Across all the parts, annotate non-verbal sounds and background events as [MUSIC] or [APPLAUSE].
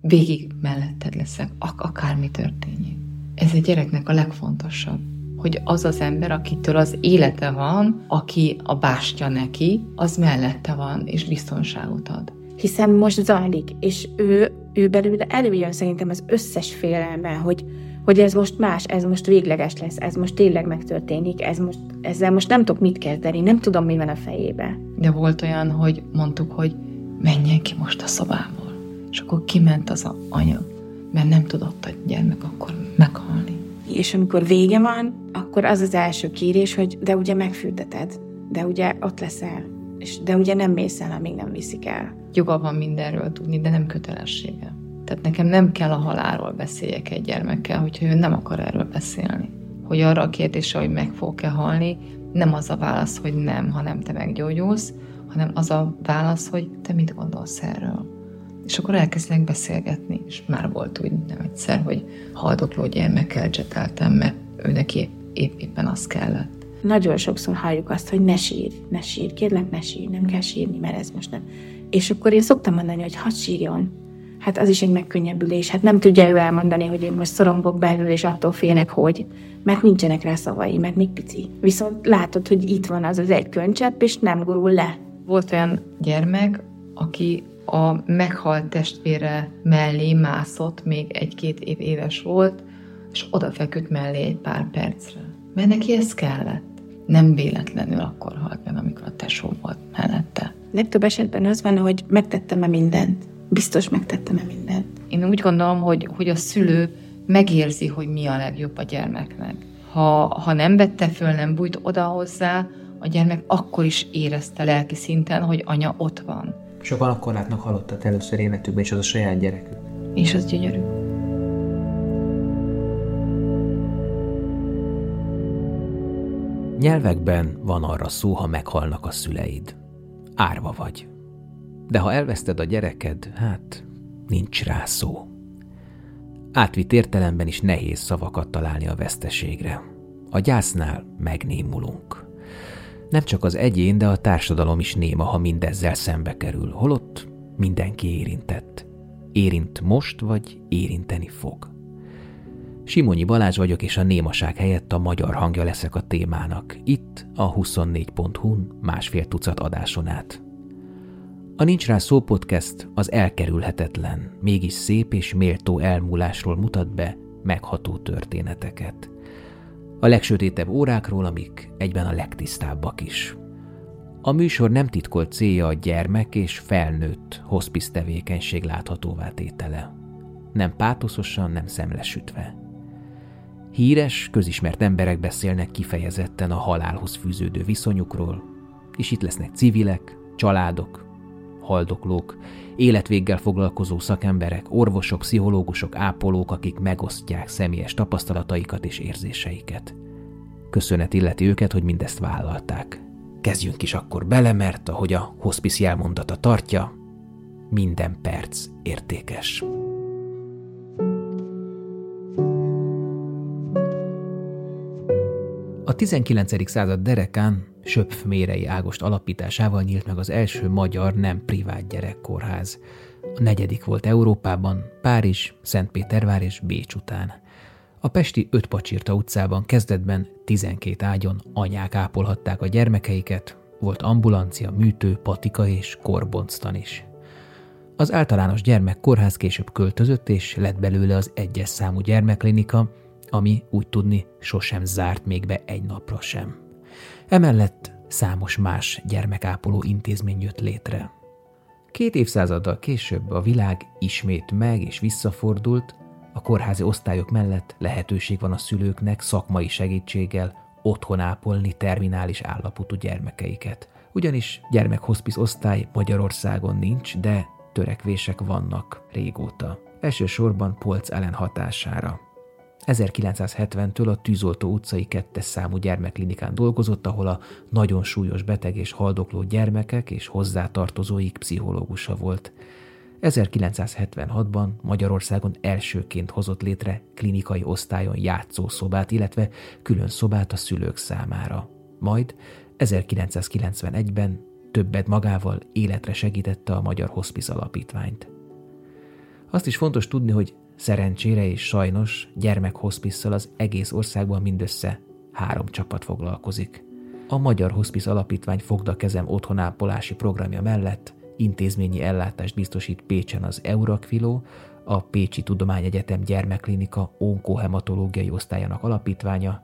végig melletted leszek, ak- akármi történjék. Ez egy gyereknek a legfontosabb hogy az az ember, akitől az élete van, aki a bástya neki, az mellette van, és biztonságot ad. Hiszen most zajlik, és ő, ő belőle előjön szerintem az összes félelme, hogy, hogy ez most más, ez most végleges lesz, ez most tényleg megtörténik, ez most, ezzel most nem tudok mit kezdeni, nem tudom, mi van a fejébe. De volt olyan, hogy mondtuk, hogy menjen ki most a szobából. És akkor kiment az a anya, mert nem tudott a gyermek akkor meghalni. És amikor vége van, akkor az az első kérés, hogy de ugye megfürdeted, de ugye ott leszel, és de ugye nem mész el, amíg nem viszik el. Joga van mindenről tudni, de nem kötelessége. Tehát nekem nem kell a halálról beszéljek egy gyermekkel, hogyha ő nem akar erről beszélni. Hogy arra a kérdésre, hogy meg fog-e halni, nem az a válasz, hogy nem, hanem te meggyógyulsz, hanem az a válasz, hogy te mit gondolsz erről. És akkor elkezdnek beszélgetni, és már volt úgy nem egyszer, hogy haldokló gyermekkel cseteltem, mert ő neki épp, éppen az kellett. Nagyon sokszor halljuk azt, hogy ne sírj, ne sírj, kérlek ne sírj, nem kell sírni, mert ez most nem. És akkor én szoktam mondani, hogy hadd sírjon. Hát az is egy megkönnyebbülés. Hát nem tudja ő elmondani, hogy én most szorongok belül, és attól félnek, hogy. Mert nincsenek rá szavai, mert még pici. Viszont látod, hogy itt van az az egy könycsepp, és nem gurul le. Volt olyan gyermek, aki a meghalt testvére mellé mászott, még egy-két év éves volt, és odafeküdt mellé egy pár percre. Mert neki ez kellett. Nem véletlenül akkor halt meg, amikor a tesó volt mellette. Legtöbb esetben az van, hogy megtettem-e mindent. Biztos megtettem-e mindent. Én úgy gondolom, hogy, hogy a szülő megérzi, hogy mi a legjobb a gyermeknek. Ha, ha nem vette föl, nem bújt oda hozzá, a gyermek akkor is érezte lelki szinten, hogy anya ott van. Sokan akkor látnak halottat először életükben, és az a saját gyerekük. És az gyönyörű. Nyelvekben van arra szó, ha meghalnak a szüleid. Árva vagy. De ha elveszted a gyereked, hát nincs rá szó. Átvitt értelemben is nehéz szavakat találni a veszteségre. A gyásznál megnémulunk. Nem csak az egyén, de a társadalom is néma, ha mindezzel szembe kerül, holott mindenki érintett. Érint most, vagy érinteni fog. Simonyi Balázs vagyok, és a némaság helyett a magyar hangja leszek a témának, itt a 24.hu-n másfél tucat adáson át. A Nincs Rá Szó podcast az elkerülhetetlen, mégis szép és méltó elmúlásról mutat be megható történeteket. A legsötétebb órákról, amik egyben a legtisztábbak is. A műsor nem titkolt célja a gyermek és felnőtt hospice tevékenység láthatóvá tétele. Nem pátoszosan, nem szemlesütve. Híres, közismert emberek beszélnek kifejezetten a halálhoz fűződő viszonyukról, és itt lesznek civilek, családok, haldoklók, életvéggel foglalkozó szakemberek, orvosok, pszichológusok, ápolók, akik megosztják személyes tapasztalataikat és érzéseiket. Köszönet illeti őket, hogy mindezt vállalták. Kezdjünk is akkor bele, mert ahogy a hospice jelmondata tartja, minden perc értékes. 19. század derekán Söpf Mérei Ágost alapításával nyílt meg az első magyar nem privát gyerekkórház. A negyedik volt Európában, Párizs, Szentpétervár és Bécs után. A pesti Ötpacsirta utcában kezdetben 12 ágyon anyák ápolhatták a gyermekeiket, volt ambulancia, műtő, patika és korbonctan is. Az általános gyermekkórház később költözött, és lett belőle az egyes számú gyermekklinika, ami úgy tudni sosem zárt még be egy napra sem. Emellett számos más gyermekápoló intézmény jött létre. Két évszázaddal később a világ ismét meg és visszafordult, a kórházi osztályok mellett lehetőség van a szülőknek szakmai segítséggel otthon ápolni terminális állapotú gyermekeiket. Ugyanis gyermekhospic osztály Magyarországon nincs, de törekvések vannak régóta. Elsősorban polc ellen hatására. 1970-től a Tűzoltó utcai kettes számú gyermekklinikán dolgozott, ahol a nagyon súlyos beteg és haldokló gyermekek és hozzátartozóik pszichológusa volt. 1976-ban Magyarországon elsőként hozott létre klinikai osztályon játszószobát, illetve külön szobát a szülők számára. Majd 1991-ben többet magával életre segítette a Magyar Hospice Alapítványt. Azt is fontos tudni, hogy szerencsére és sajnos gyermekhospisszal az egész országban mindössze három csapat foglalkozik. A Magyar Hospice Alapítvány Fogda Kezem otthonápolási programja mellett intézményi ellátást biztosít Pécsen az Eurakviló, a Pécsi Tudományegyetem Gyermekklinika onkohematológiai osztályának alapítványa,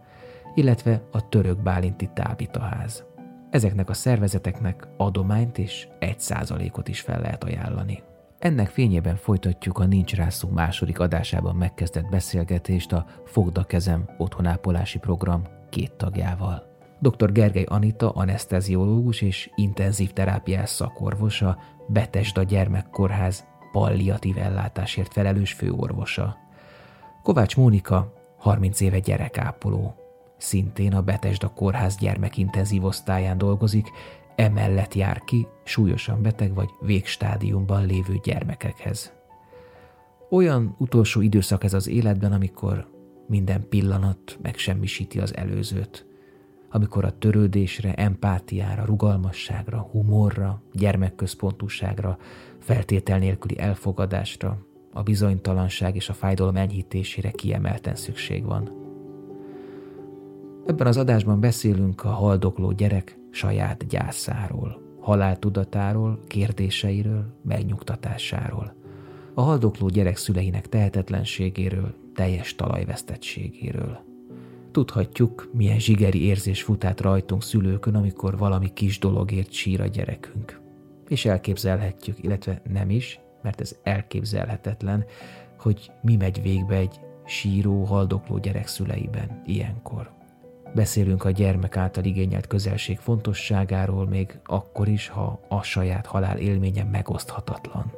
illetve a Török Bálinti Tábitaház. Ezeknek a szervezeteknek adományt és egy százalékot is fel lehet ajánlani. Ennek fényében folytatjuk a Nincs Rászó második adásában megkezdett beszélgetést a Fogda Kezem otthonápolási program két tagjával. Dr. Gergely Anita, anesteziológus és intenzív terápiás szakorvos, a Betesda Gyermekkórház palliatív ellátásért felelős főorvosa. Kovács Mónika 30 éve gyerekápoló. Szintén a Betesda Kórház gyermekintenzív osztályán dolgozik, emellett jár ki súlyosan beteg vagy végstádiumban lévő gyermekekhez. Olyan utolsó időszak ez az életben, amikor minden pillanat megsemmisíti az előzőt, amikor a törődésre, empátiára, rugalmasságra, humorra, gyermekközpontúságra, feltétel nélküli elfogadásra, a bizonytalanság és a fájdalom enyhítésére kiemelten szükség van. Ebben az adásban beszélünk a haldokló gyerek saját gyászáról, haláltudatáról, kérdéseiről, megnyugtatásáról, a haldokló gyerek szüleinek tehetetlenségéről, teljes talajvesztettségéről. Tudhatjuk, milyen zsigeri érzés fut át rajtunk szülőkön, amikor valami kis dologért sír a gyerekünk. És elképzelhetjük, illetve nem is, mert ez elképzelhetetlen, hogy mi megy végbe egy síró, haldokló gyerek szüleiben ilyenkor. Beszélünk a gyermek által igényelt közelség fontosságáról még akkor is, ha a saját halál élménye megoszthatatlan.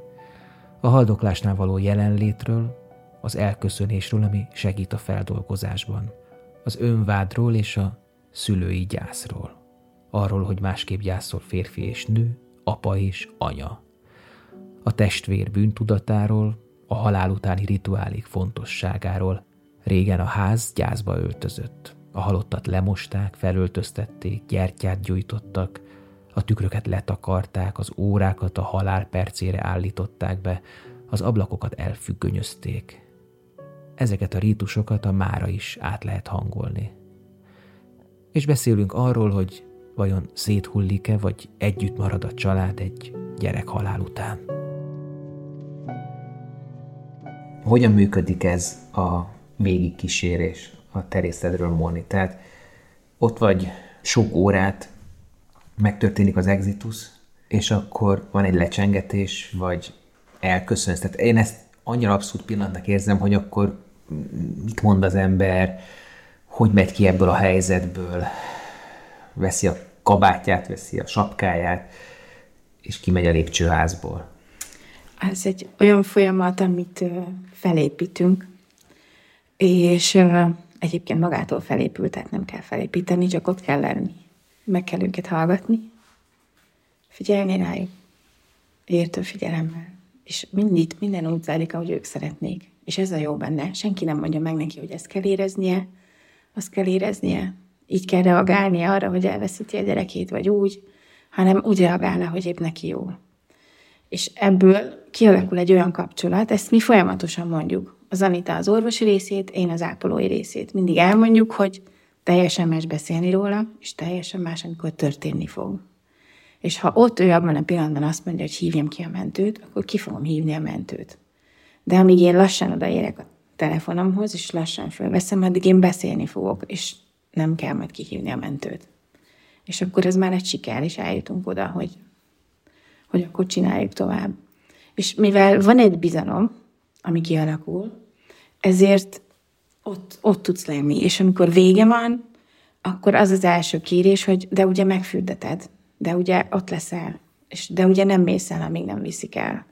A haldoklásnál való jelenlétről, az elköszönésről, ami segít a feldolgozásban, az önvádról és a szülői gyászról. Arról, hogy másképp gyászol férfi és nő, apa és anya. A testvér bűntudatáról, a halál utáni rituálék fontosságáról. Régen a ház gyászba öltözött. A halottat lemosták, felöltöztették, gyertyát gyújtottak, a tükröket letakarták, az órákat a halál percére állították be, az ablakokat elfüggönyözték. Ezeket a rítusokat a mára is át lehet hangolni. És beszélünk arról, hogy vajon széthullik-e, vagy együtt marad a család egy gyerek halál után. Hogyan működik ez a végigkísérés a terészedről, Móni? Tehát ott vagy sok órát, megtörténik az exitus, és akkor van egy lecsengetés, vagy elköszönsz. Tehát én ezt annyira abszolút pillanatnak érzem, hogy akkor mit mond az ember, hogy megy ki ebből a helyzetből, veszi a kabátját, veszi a sapkáját, és kimegy a lépcsőházból. Ez egy olyan folyamat, amit felépítünk, és egyébként magától felépült, tehát nem kell felépíteni, csak ott kell lenni. Meg kell őket hallgatni, figyelni rájuk, értő figyelemmel. És mindig, minden úgy zajlik, ahogy ők szeretnék. És ez a jó benne. Senki nem mondja meg neki, hogy ezt kell éreznie, azt kell éreznie, így kell reagálnia arra, hogy elveszíti a gyerekét, vagy úgy, hanem úgy reagálna, hogy épp neki jó. És ebből kialakul egy olyan kapcsolat, ezt mi folyamatosan mondjuk. Az Anita az orvosi részét, én az ápolói részét. Mindig elmondjuk, hogy teljesen más beszélni róla, és teljesen más, amikor történni fog. És ha ott ő abban a pillanatban azt mondja, hogy hívjam ki a mentőt, akkor ki fogom hívni a mentőt. De amíg én lassan odaérek a telefonomhoz, és lassan fölveszem, addig én beszélni fogok, és nem kell majd kihívni a mentőt. És akkor ez már egy siker, és eljutunk oda, hogy, hogy akkor csináljuk tovább. És mivel van egy bizalom, ami kialakul, ezért ott, ott tudsz lenni. És amikor vége van, akkor az az első kérés, hogy de ugye megfürdeted, de ugye ott leszel, és de ugye nem mész el, amíg nem viszik el.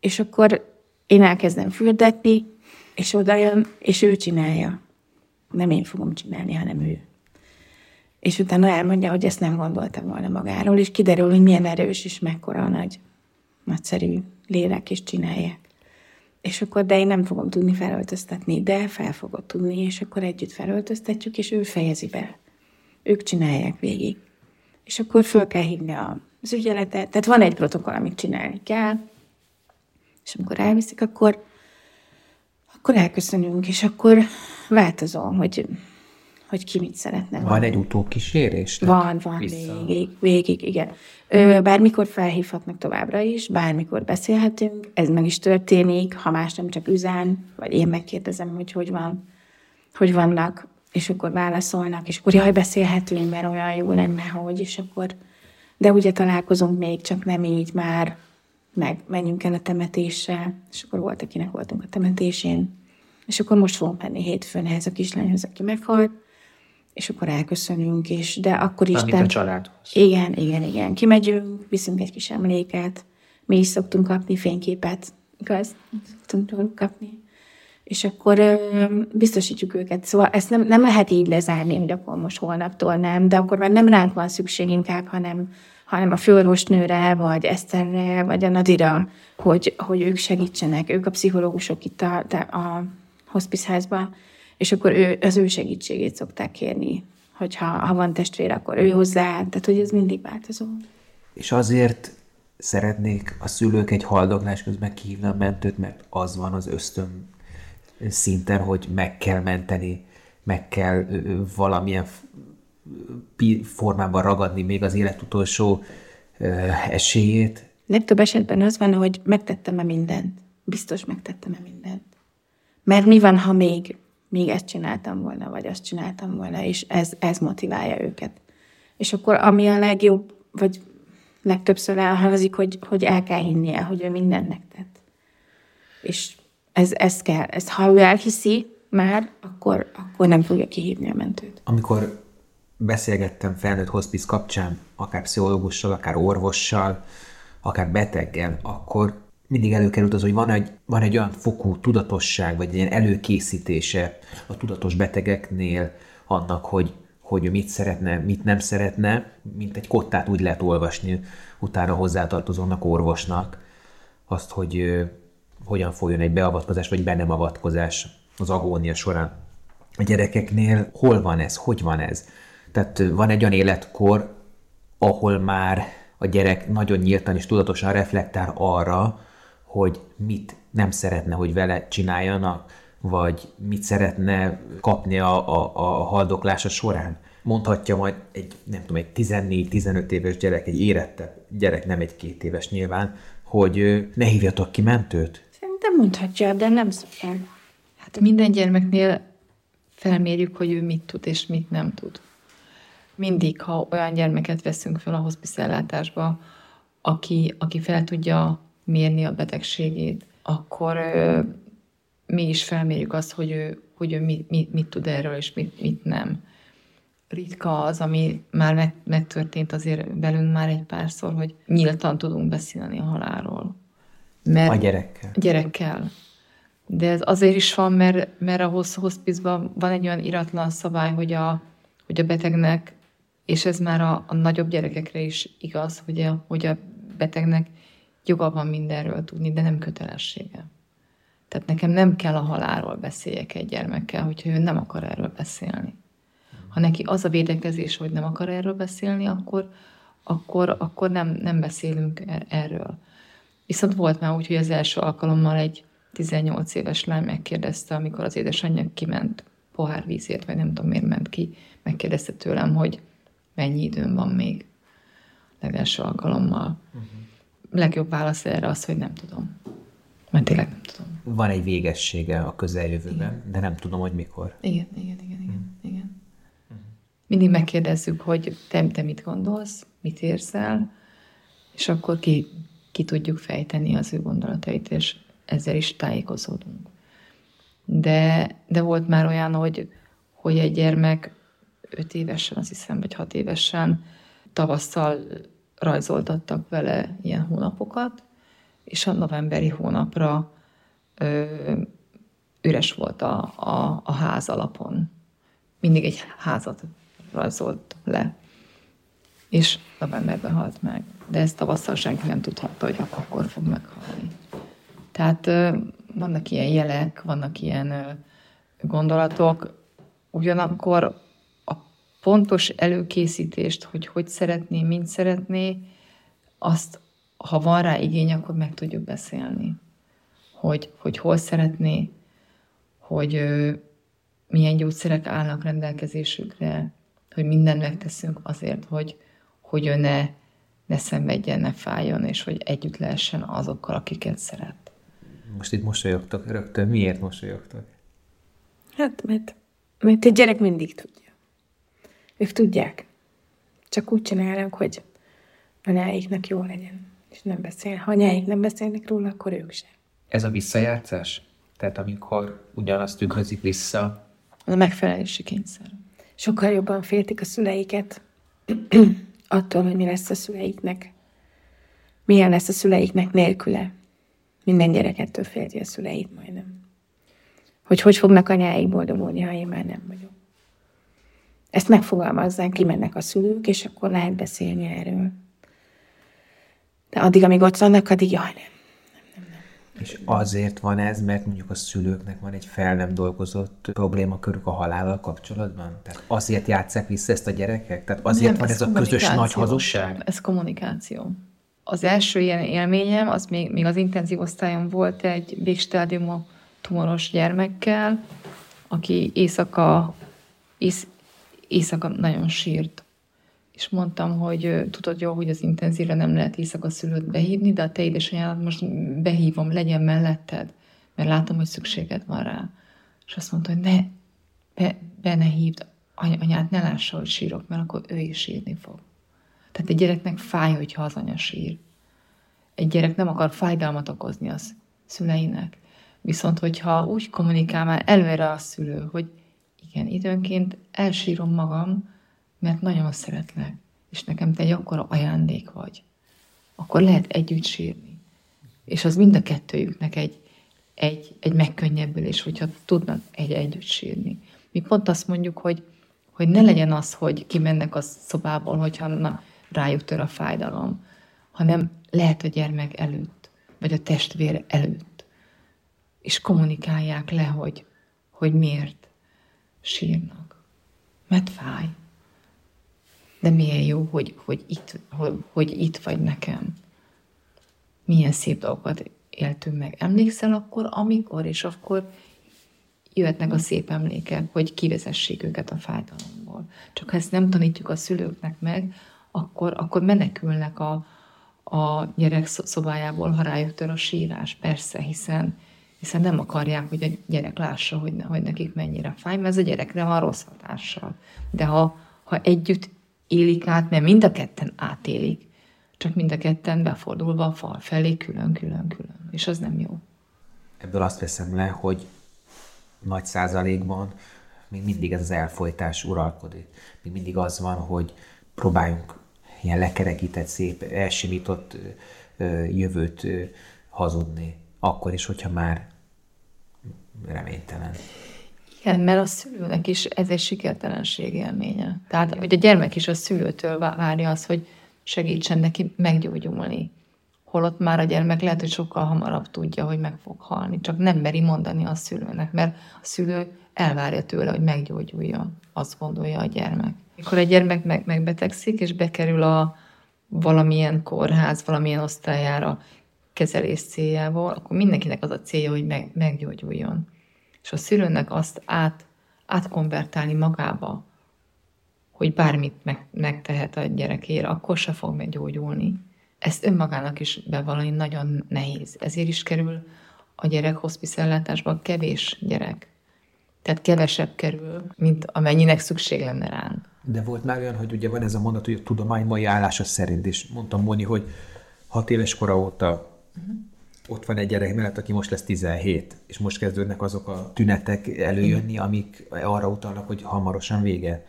És akkor én elkezdem fürdetni, és oda jön, és ő csinálja. Nem én fogom csinálni, hanem ő. És utána elmondja, hogy ezt nem gondolta volna magáról, és kiderül, hogy milyen erős és mekkora nagy, nagyszerű lélek, és csinálják. És akkor, de én nem fogom tudni felöltöztetni, de fel fogod tudni, és akkor együtt felöltöztetjük, és ő fejezi be. Ők csinálják végig. És akkor föl kell hívni az ügyeletet. Tehát van egy protokoll, amit csinálni kell, És amikor elviszik, akkor, akkor elköszönünk, és akkor változom, hogy, hogy ki mit szeretne. Van egy utókísérés? Van, van, vissza. végig, végig, igen. Ö, bármikor felhívhatnak továbbra is, bármikor beszélhetünk, ez meg is történik, ha más nem csak üzen, vagy én megkérdezem, hogy hogy van, hogy vannak, és akkor válaszolnak, és akkor jaj, beszélhetünk, mert olyan jó lenne, hogy, és akkor, de ugye találkozunk még, csak nem így már, meg menjünk el a temetésre, és akkor volt, akinek voltunk a temetésén, és akkor most fogunk menni hétfőn ehhez a kislányhoz, aki meghalt, és akkor elköszönünk, és de akkor is... Amit a családhoz. Igen, igen, igen. Kimegyünk, viszünk egy kis emléket, mi is szoktunk kapni fényképet, igaz? Szoktunk kapni. És akkor ö, biztosítjuk őket. Szóval ezt nem, nem lehet így lezárni, hogy akkor most holnaptól nem, de akkor már nem ránk van szükség inkább, hanem, hanem a főorvosnőre, vagy Eszterre, vagy a Nadira, hogy, hogy ők segítsenek, ők a pszichológusok itt a, a hospice házban, és akkor ő, az ő segítségét szokták kérni, hogyha ha van testvér, akkor ő hozzá, tehát hogy ez mindig változó. És azért szeretnék a szülők egy haldoklás közben kihívni a mentőt, mert az van az ösztön szinten, hogy meg kell menteni, meg kell valamilyen formában ragadni még az élet utolsó esélyét. Legtöbb esetben az van, hogy megtettem-e mindent. Biztos megtettem-e mindent. Mert mi van, ha még, még ezt csináltam volna, vagy azt csináltam volna, és ez, ez motiválja őket. És akkor ami a legjobb, vagy legtöbbször elhangzik, hogy, hogy el kell hinnie, hogy ő mindent megtett. És ez, ez kell, ez, ha ő elhiszi már, akkor, akkor nem fogja kihívni a mentőt. Amikor beszélgettem felnőtt hospice kapcsán, akár pszichológussal, akár orvossal, akár beteggel, akkor mindig előkerült az, hogy van egy, van egy olyan fokú tudatosság, vagy egy ilyen előkészítése a tudatos betegeknél annak, hogy, hogy mit szeretne, mit nem szeretne, mint egy kottát úgy lehet olvasni utána hozzátartozónak orvosnak, azt, hogy hogyan folyjon egy beavatkozás, vagy be nem avatkozás az agónia során. A gyerekeknél hol van ez, hogy van ez? Tehát van egy olyan életkor, ahol már a gyerek nagyon nyíltan és tudatosan reflektál arra, hogy mit nem szeretne, hogy vele csináljanak, vagy mit szeretne kapni a, a, a haldoklása során. Mondhatja majd egy, nem tudom, egy 14-15 éves gyerek, egy érettebb gyerek, nem egy két éves nyilván, hogy ne hívjatok ki mentőt, Szerintem mondhatja, de nem szokják. Hát minden gyermeknél felmérjük, hogy ő mit tud és mit nem tud. Mindig, ha olyan gyermeket veszünk fel a hospicellátásba, aki, aki fel tudja mérni a betegségét, akkor ö, mi is felmérjük azt, hogy ő, hogy ő mit, mit, mit tud erről, és mit, mit nem. Ritka az, ami már meg, megtörtént azért velünk már egy párszor, hogy nyíltan tudunk beszélni a halálról. Mert a gyerekkel. Gyerekkel. De ez azért is van, mert, mert a hospizban van egy olyan iratlan szabály, hogy a, hogy a betegnek, és ez már a, a nagyobb gyerekekre is igaz, hogy a, hogy a betegnek joga van mindenről tudni, de nem kötelessége. Tehát nekem nem kell a halálról beszéljek egy gyermekkel, hogyha ő nem akar erről beszélni. Ha neki az a védekezés, hogy nem akar erről beszélni, akkor, akkor, akkor nem, nem beszélünk er-, erről. Viszont volt már úgy, hogy az első alkalommal egy 18 éves lány megkérdezte, amikor az édesanyja kiment pohár vízért, vagy nem tudom miért ment ki, megkérdezte tőlem, hogy mennyi időm van még legelső alkalommal. Uh-huh. Legjobb válasz erre az, hogy nem tudom. Mert tényleg nem tudom. Van egy végessége a közeljövőben, igen. de nem tudom, hogy mikor. Igen, igen, igen, igen. Uh-huh. igen. Uh-huh. Mindig megkérdezzük, hogy te, te mit gondolsz, mit érzel, és akkor ki ki tudjuk fejteni az ő gondolatait, és ezzel is tájékozódunk. De, de volt már olyan, hogy, hogy egy gyermek öt évesen, azt hiszem, vagy hat évesen tavasszal rajzoltattak vele ilyen hónapokat, és a novemberi hónapra ö, üres volt a, a, a ház alapon. Mindig egy házat rajzolt le és novemberben halt meg. De ezt tavasszal senki nem tudhatta, hogy akkor fog meghalni. Tehát vannak ilyen jelek, vannak ilyen gondolatok, ugyanakkor pontos előkészítést, hogy hogy szeretné, mint szeretné, azt, ha van rá igény, akkor meg tudjuk beszélni. hogy, hogy hol szeretné, hogy ö, milyen gyógyszerek állnak rendelkezésükre, hogy mindent megteszünk azért, hogy, hogy ő ne, ne szenvedjen, ne fájjon, és hogy együtt lehessen azokkal, akiket szeret. Most itt mosolyogtok rögtön. Miért mosolyogtok? Hát, mert, mert egy gyerek mindig tudja. Ők tudják. Csak úgy csinálnak, hogy anyáiknak jó legyen. És nem beszél. Ha anyáik nem beszélnek róla, akkor ők sem. Ez a visszajátszás? Tehát amikor ugyanazt tükrözik vissza, A megfelelési kényszer. Sokkal jobban féltik a szüleiket [CLEARS THROAT] attól, hogy mi lesz a szüleiknek. Milyen lesz a szüleiknek nélküle. Minden gyerek ettől félti a szüleit majdnem. Hogy hogy fognak anyáik boldogulni, ha én már nem vagyok. Ezt megfogalmazzák, kimennek a szülők, és akkor lehet beszélni erről. De addig, amíg ott vannak, addig jaj, nem. és azért van ez, mert mondjuk a szülőknek van egy fel nem dolgozott problémakörük a halállal kapcsolatban? Tehát azért játsszák vissza ezt a gyerekek? Tehát azért Nem, van ez a közös nagy hazugság? Ez kommunikáció. Az első ilyen élményem, az még, még az intenzív osztályon volt egy végstádiumú tumoros gyermekkel, aki éjszaka, ész, éjszaka nagyon sírt. És mondtam, hogy tudod jó, hogy az intenzívre nem lehet éjszaka szülőt behívni, de a te édesanyádat most behívom, legyen melletted, mert látom, hogy szükséged van rá. És azt mondta, hogy ne, be, be ne hívd, any- anyát ne lássa, hogy sírok, mert akkor ő is sírni fog. Tehát egy gyereknek fáj, hogyha az anya sír. Egy gyerek nem akar fájdalmat okozni az szüleinek. Viszont, hogyha úgy kommunikál már előre a szülő, hogy igen, időnként elsírom magam, mert nagyon szeretlek, és nekem te egy akkora ajándék vagy, akkor lehet együtt sírni. És az mind a kettőjüknek egy, egy, egy megkönnyebbülés, hogyha tudnak egy együtt sírni. Mi pont azt mondjuk, hogy, hogy ne legyen az, hogy kimennek a szobából, hogyha na, rájuk tör a fájdalom, hanem lehet a gyermek előtt, vagy a testvér előtt. És kommunikálják le, hogy, hogy miért sírnak. Mert fáj. De milyen jó, hogy, hogy, itt, hogy, hogy itt vagy nekem. Milyen szép dolgokat éltünk meg. Emlékszel akkor, amikor, és akkor jöhetnek a szép emlékek, hogy kivezessék őket a fájdalomból. Csak ha ezt nem tanítjuk a szülőknek meg, akkor, akkor menekülnek a, a gyerek szo- szobájából, ha rájuk tör a sírás. Persze, hiszen, hiszen nem akarják, hogy a gyerek lássa, hogy, ne, hogy nekik mennyire fáj, mert ez a gyerekre van rossz hatással. De ha, ha együtt élik át, mert mind a ketten átélik, csak mind a ketten befordulva a fal felé külön-külön-külön. És az nem jó. Ebből azt veszem le, hogy nagy százalékban még mindig ez az elfolytás uralkodik. Még mindig az van, hogy próbáljunk ilyen lekerekített, szép, elsimított jövőt hazudni. Akkor is, hogyha már reménytelen. Igen, mert a szülőnek is ez egy sikertelenség élménye. Tehát, hogy a gyermek is a szülőtől vá- várja azt, hogy segítsen neki meggyógyulni. Holott már a gyermek lehet, hogy sokkal hamarabb tudja, hogy meg fog halni, csak nem meri mondani a szülőnek, mert a szülő elvárja tőle, hogy meggyógyuljon. Azt gondolja a gyermek. Mikor egy gyermek meg, megbetegszik, és bekerül a valamilyen kórház, valamilyen osztályára kezelés céljából, akkor mindenkinek az a célja, hogy meg, meggyógyuljon. És a szülőnek azt át, átkonvertálni magába, hogy bármit meg, megtehet a gyerekért, akkor se fog meggyógyulni. Ezt önmagának is bevallani nagyon nehéz. Ezért is kerül a gyerek hospice kevés gyerek. Tehát kevesebb kerül, mint amennyinek szükség lenne ránk. De volt már olyan, hogy ugye van ez a mondat, hogy a tudomány mai állása szerint, és mondtam Moni, hogy hat éves kora óta ott van egy gyerek mellett, aki most lesz 17, és most kezdődnek azok a tünetek előjönni, amik arra utalnak, hogy hamarosan vége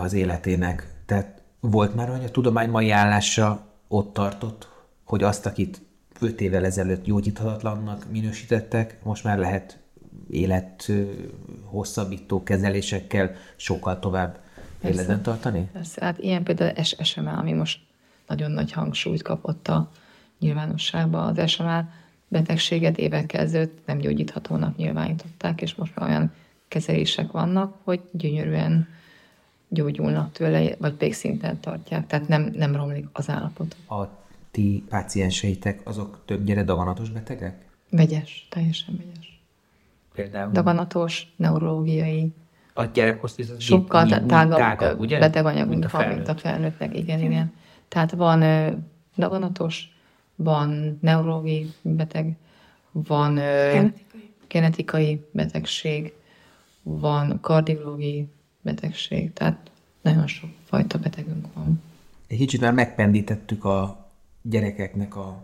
az életének. Tehát volt már olyan, hogy a tudomány mai állása ott tartott, hogy azt, akit 5 évvel ezelőtt gyógyíthatatlannak minősítettek, most már lehet élet hosszabbító kezelésekkel sokkal tovább életben tartani? Persze, hát ilyen például SMA, ami most nagyon nagy hangsúlyt kapott a nyilvánosságban. Az SMA betegséget évekkel ezelőtt nem gyógyíthatónak nyilvánították, és most már olyan kezelések vannak, hogy gyönyörűen gyógyulnak tőle, vagy pedig szinten tartják, tehát nem, nem romlik az állapot. A ti pácienseitek azok többnyire daganatos betegek? Vegyes, teljesen vegyes. Például Daganatos, neurológiai, a gyerekhospizat sokkal tágabb, tágabb, ugye? beteganyagunk Mint a van, mint a felnőtt. felnőttek. Igen, igen. Tehát van daganatos, van neurológiai beteg, van ö, Genetikai. genetikai betegség, van kardiológiai betegség, tehát nagyon sok fajta betegünk van. Egy kicsit már megpendítettük a gyerekeknek a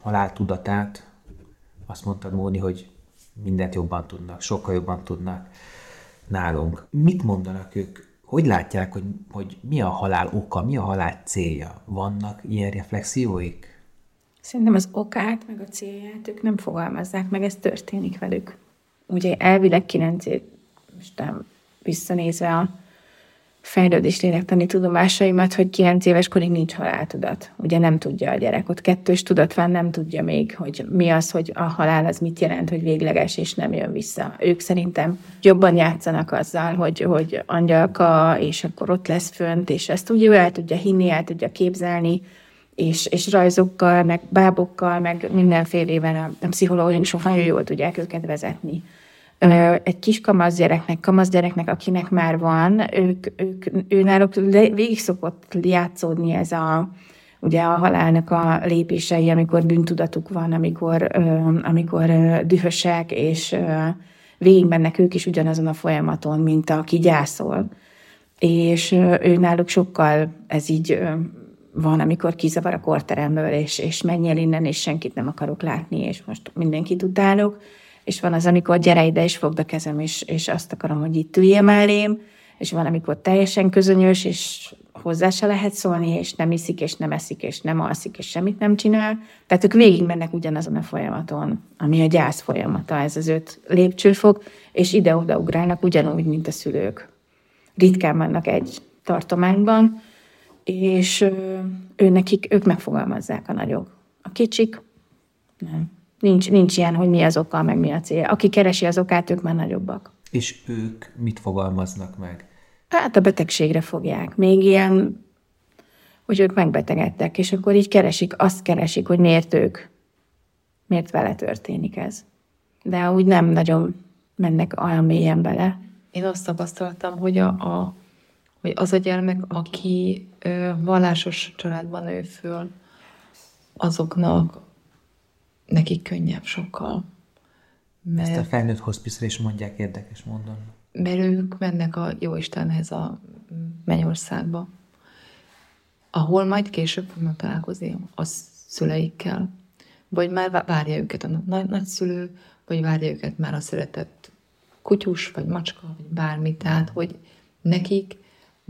haláltudatát. Azt mondtad, Móni, hogy mindent jobban tudnak, sokkal jobban tudnak nálunk. Mit mondanak ők? Hogy látják, hogy, hogy mi a halál oka, mi a halál célja? Vannak ilyen reflexióik? Szerintem az okát, meg a célját ők nem fogalmazzák meg, ez történik velük. Ugye elvileg 9 év, most nem visszanézve a fejlődés lélektani tudomásaimat, hogy 9 éves korig nincs haláltudat. Ugye nem tudja a gyerek, ott kettős tudat van, nem tudja még, hogy mi az, hogy a halál az mit jelent, hogy végleges és nem jön vissza. Ők szerintem jobban játszanak azzal, hogy, hogy angyalka, és akkor ott lesz fönt, és ezt úgy el tudja hinni, el tudja képzelni, és, és rajzokkal, meg bábokkal, meg mindenfélével a, a pszichológusok nagyon jól tudják őket vezetni. Egy kis kamasz gyereknek, kamasz gyereknek, akinek már van, ők, ők, ő náluk végig szokott játszódni ez a, ugye a halálnak a lépései, amikor bűntudatuk van, amikor, amikor dühösek, és ö, végigmennek ők is ugyanazon a folyamaton, mint aki gyászol. És ő náluk sokkal ez így van, amikor kizavar a korteremből, és, és menj el innen, és senkit nem akarok látni, és most mindenkit utálok. És van az, amikor gyere ide, és fogd a kezem, és, és azt akarom, hogy itt üljél mellém, és van, amikor teljesen közönyös, és hozzá se lehet szólni, és nem iszik, és nem eszik, és nem alszik, és semmit nem csinál. Tehát ők végig mennek ugyanazon a folyamaton, ami a gyász folyamata, ez az öt lépcsőfok, és ide-oda ugrálnak ugyanúgy, mint a szülők. Ritkán vannak egy tartományban, és ő nekik, ők megfogalmazzák a nagyok. A kicsik, nem. Nincs, nincs ilyen, hogy mi az oka, meg mi a cél. Aki keresi az okát, ők már nagyobbak. És ők mit fogalmaznak meg? Hát a betegségre fogják. Még ilyen, hogy ők megbetegedtek, és akkor így keresik, azt keresik, hogy miért ők, miért vele történik ez. De úgy nem nagyon mennek olyan mélyen bele. Én azt tapasztaltam, hogy, a, a, hogy az a gyermek, aki ö, vallásos családban nő föl, azoknak nekik könnyebb sokkal. Ezt a Mert, felnőtt hospice is mondják érdekes módon. mert ők mennek a Jóistenhez a mennyországba, ahol majd később fognak találkozni a szüleikkel. Vagy már vá- várja őket a nagy, nagyszülő, vagy várja őket már a szeretett kutyus, vagy macska, vagy bármi. Tehát, hogy nekik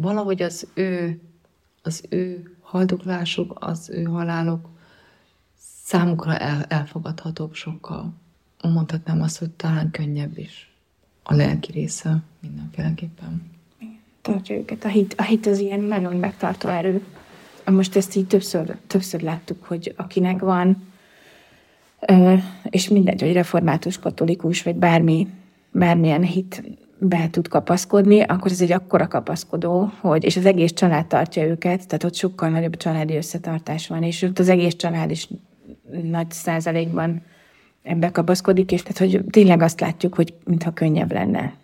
valahogy az ő, az ő haldoklásuk, az ő haláluk számukra el, elfogadhatóbb sokkal. Mondhatnám azt, hogy talán könnyebb is a lelki része mindenféleképpen. tartja őket. A hit, a hit az ilyen nagyon megtartó erő. Most ezt így többször, többször láttuk, hogy akinek van, és mindegy, hogy református, katolikus, vagy bármi, bármilyen hit be tud kapaszkodni, akkor ez egy akkora kapaszkodó, hogy, és az egész család tartja őket, tehát ott sokkal nagyobb családi összetartás van, és ott az egész család is nagy százalékban ebbe kapaszkodik, és tehát, hogy tényleg azt látjuk, hogy mintha könnyebb lenne.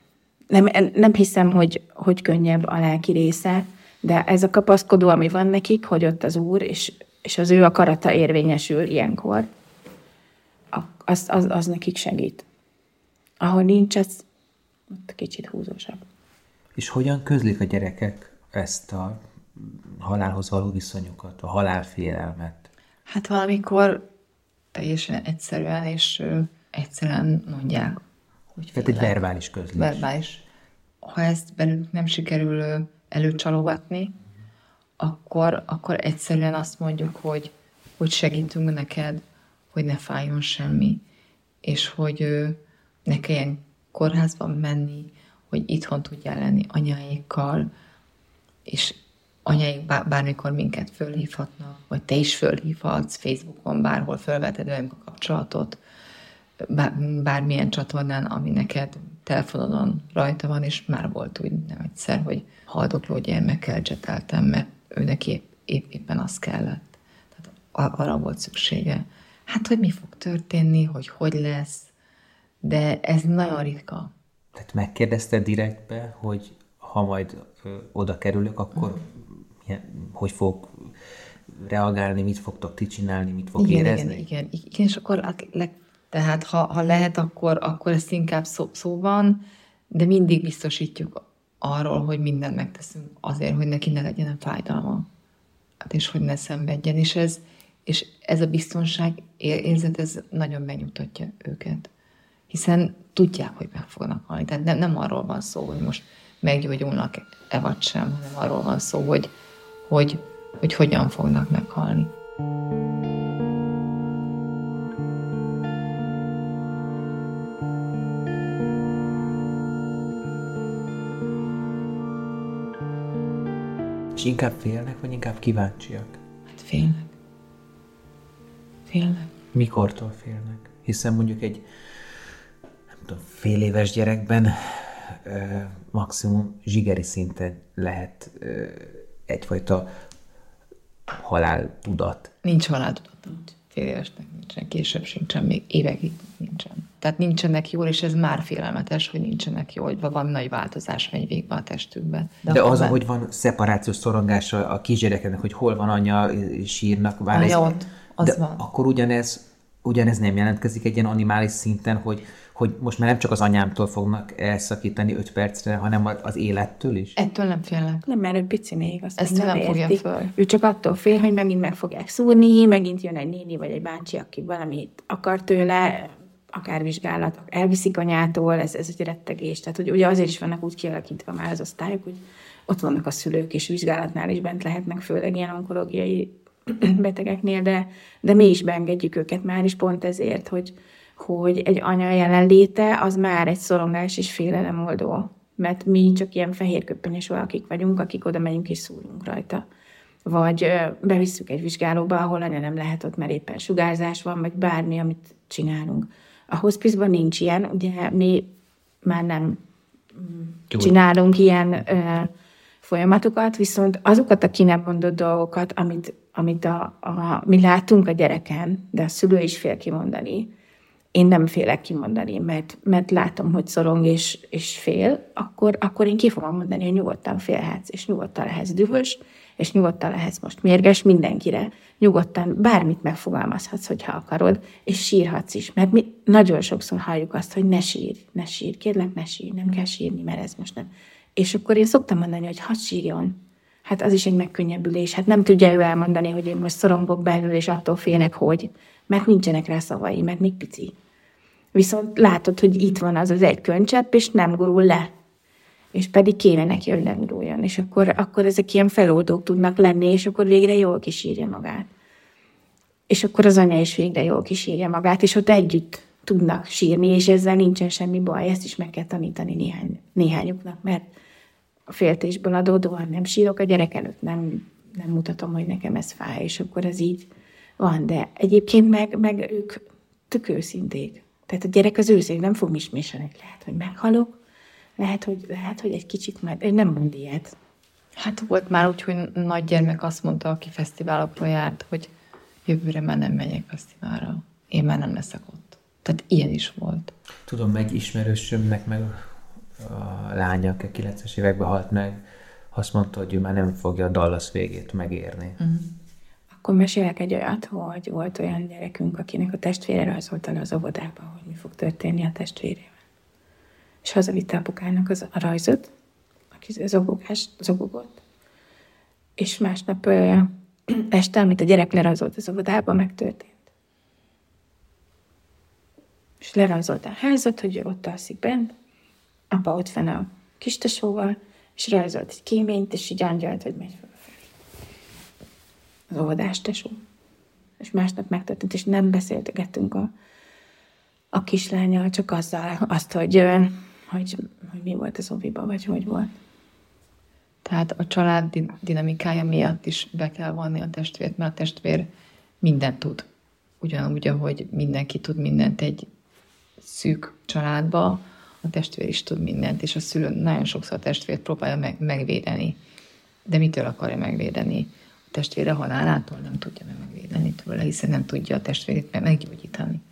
Nem, nem hiszem, hogy, hogy könnyebb a lelki része, de ez a kapaszkodó, ami van nekik, hogy ott az Úr, és, és az ő akarata érvényesül ilyenkor, az, az, az nekik segít. Ahol nincs, az ott kicsit húzósabb. És hogyan közlik a gyerekek ezt a halálhoz való viszonyukat, a halálfélelmet? Hát valamikor teljesen egyszerűen és egyszerűen mondják, hogy Tehát egy verbális közlés. verbális. Ha ezt belőlük nem sikerül előcsalogatni, akkor, akkor egyszerűen azt mondjuk, hogy, hogy segítünk neked, hogy ne fájjon semmi, és hogy ne kelljen kórházba menni, hogy itthon tudjál lenni anyáikkal, és anyáik bár, bármikor minket fölhívhatnak, vagy te is fölhívhatsz, Facebookon, bárhol fölveted velünk a kapcsolatot, bár, bármilyen csatornán, ami neked telefonodon rajta van, és már volt úgy nem egyszer, hogy haldokló gyermekkel cseteltem, mert ő neki épp, épp, éppen az kellett. Tehát arra volt szüksége. hát, hogy mi fog történni, hogy hogy lesz, de ez nagyon ritka. Tehát megkérdezted direktbe, hogy ha majd ö, oda kerülök, akkor Mhm. milyen, hogy fog reagálni, mit fogtok ti csinálni, mit fog igen, érezni? igen, igen, igen, és akkor hát le, tehát ha, ha lehet, akkor, akkor ezt inkább szó, szóban, de mindig biztosítjuk arról, hogy mindent megteszünk azért, hogy neki ne legyen fájdalma, hát és hogy ne szenvedjen, és ez, és ez a biztonság ér- érzet, ez nagyon megnyugtatja őket, hiszen tudják, hogy meg fognak halni. Tehát nem, nem arról van szó, hogy most meggyógyulnak-e vagy sem, hanem arról van szó, hogy, hogy, hogy hogyan fognak meghalni. És inkább félnek, vagy inkább kíváncsiak? Hát félnek. Félnek. Mikortól félnek? Hiszen mondjuk egy tudom, fél éves gyerekben ö, maximum zsigeri szinten lehet ö, egyfajta haláltudat. Nincs haláltudat, nincs. Fél évesnek nincsen, később sincsen, még évekig nincsen. Tehát nincsenek jól, és ez már félelmetes, hogy nincsenek jól, vagy valami nagy változás megy végbe a testükbe. De, De az, már- ahogy van szeparációs szorongása a kisgyerekeknek, hogy hol van anya, sírnak, vár ja, ott, az de van. akkor ugyanez, ugyanez nem jelentkezik egy ilyen animális szinten, hogy, hogy most már nem csak az anyámtól fognak elszakítani öt percre, hanem az élettől is? Ettől nem félnek. Nem, mert ő pici még, azt Ezt ő nem fogja érti. föl. Ő csak attól fél, hogy megint meg fogják szúrni, megint jön egy néni vagy egy bácsi, aki valamit akar tőle, akár vizsgálat, elviszik anyától, ez, ez egy rettegés. Tehát hogy ugye azért is vannak úgy kialakítva már az osztályok, hogy ott vannak a szülők, és vizsgálatnál is bent lehetnek, főleg ilyen onkológiai [CLEARS THROAT] betegeknél, de, de mi is beengedjük őket már is pont ezért, hogy, hogy egy anya jelenléte az már egy szorongás és félelemoldó. Mert mi csak ilyen fehérköppenyes valakik vagyunk, akik oda megyünk és szúrunk rajta. Vagy bevisszük egy vizsgálóba, ahol anya nem lehet ott, mert éppen sugárzás van, vagy bármi, amit csinálunk. A hospice nincs ilyen, ugye mi már nem Jó. csinálunk ilyen ö, folyamatokat, viszont azokat a ki nem mondott dolgokat, amit, amit a, a, mi látunk a gyereken, de a szülő is fél kimondani, én nem félek kimondani, mert, mert látom, hogy szorong és, és fél, akkor, akkor én ki fogom mondani, hogy nyugodtan félhetsz, és nyugodtan lehetsz dühös, és nyugodtan lehetsz most mérges mindenkire, nyugodtan bármit megfogalmazhatsz, hogyha akarod, és sírhatsz is, mert mi nagyon sokszor halljuk azt, hogy ne sírj, ne sírj, kérlek, ne sírj, nem kell sírni, mert ez most nem. És akkor én szoktam mondani, hogy hadd sírjon, Hát az is egy megkönnyebbülés. Hát nem tudja ő elmondani, hogy én most szorongok belül, és attól félnek, hogy. Mert nincsenek rá szavai, mert még pici. Viszont látod, hogy itt van az az egy könycsepp, és nem gurul le. És pedig kéne neki, hogy nem guruljon. És akkor, akkor ezek ilyen feloldók tudnak lenni, és akkor végre jól kisírja magát. És akkor az anya is végre jól kisírja magát, és ott együtt tudnak sírni, és ezzel nincsen semmi baj. Ezt is meg kell tanítani néhány, néhányuknak, mert a féltésből adódóan nem sírok a gyerek előtt, nem, nem mutatom, hogy nekem ez fáj, és akkor ez így van. De egyébként meg, meg ők tök őszinték. Tehát a gyerek az őszinte, nem fog misméselni. Lehet, hogy meghalok, lehet, hogy, lehet, hogy egy kicsit ő nem mond ilyet. Hát volt már úgy, hogy nagy gyermek azt mondta, aki fesztiválokra járt, hogy jövőre már nem megyek fesztiválra. Én már nem leszek ott. Tehát ilyen is volt. Tudom, egy ismerősömnek meg a lánya, aki 90-es években halt meg, azt mondta, hogy ő már nem fogja a Dallas végét megérni. Mm. Akkor mesélek egy olyat, hogy volt olyan gyerekünk, akinek a testvére rajzolta le az óvodába, hogy mi fog történni a testvérével. És hazavitte apukának az, a rajzot, aki zobogás, zobogott, és másnap ö, [CLEARS THROAT] este, amit a gyerek lerajzolt az óvodába, megtörtént. És lerajzolta a házat, hogy ő ott alszik bent, apa ott fenn a kistesóval, és rajzolt egy kéményt, és így angyalt, hogy megy fölfelé az óvodás tesó. És másnap megtörtént, és nem beszéltegettünk a, a kislányjal, csak azzal, azt, hogy, hogy, hogy mi volt az óviba, vagy hogy volt. Tehát a család din- dinamikája miatt is be kell vonni a testvért, mert a testvér mindent tud. Ugyanúgy, ahogy mindenki tud mindent egy szűk családba, a testvér is tud mindent, és a szülő nagyon sokszor a testvért próbálja meg, megvédeni. De mitől akarja megvédeni? testvére halálától nem tudja meg megvédeni tőle, hiszen nem tudja a testvérét meggyógyítani.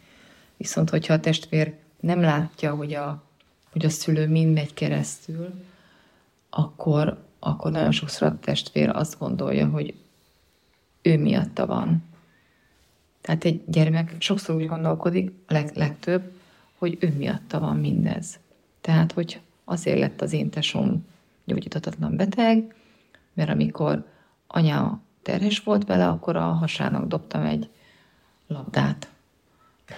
Viszont, hogyha a testvér nem látja, hogy a, hogy a szülő mind megy keresztül, akkor, akkor nagyon sokszor a testvér azt gondolja, hogy ő miatta van. Tehát egy gyermek sokszor úgy gondolkodik, a leg, legtöbb, hogy ő miatta van mindez. Tehát, hogy azért lett az én tesóm gyógyíthatatlan beteg, mert amikor anya terhes volt vele, akkor a hasának dobtam egy labdát.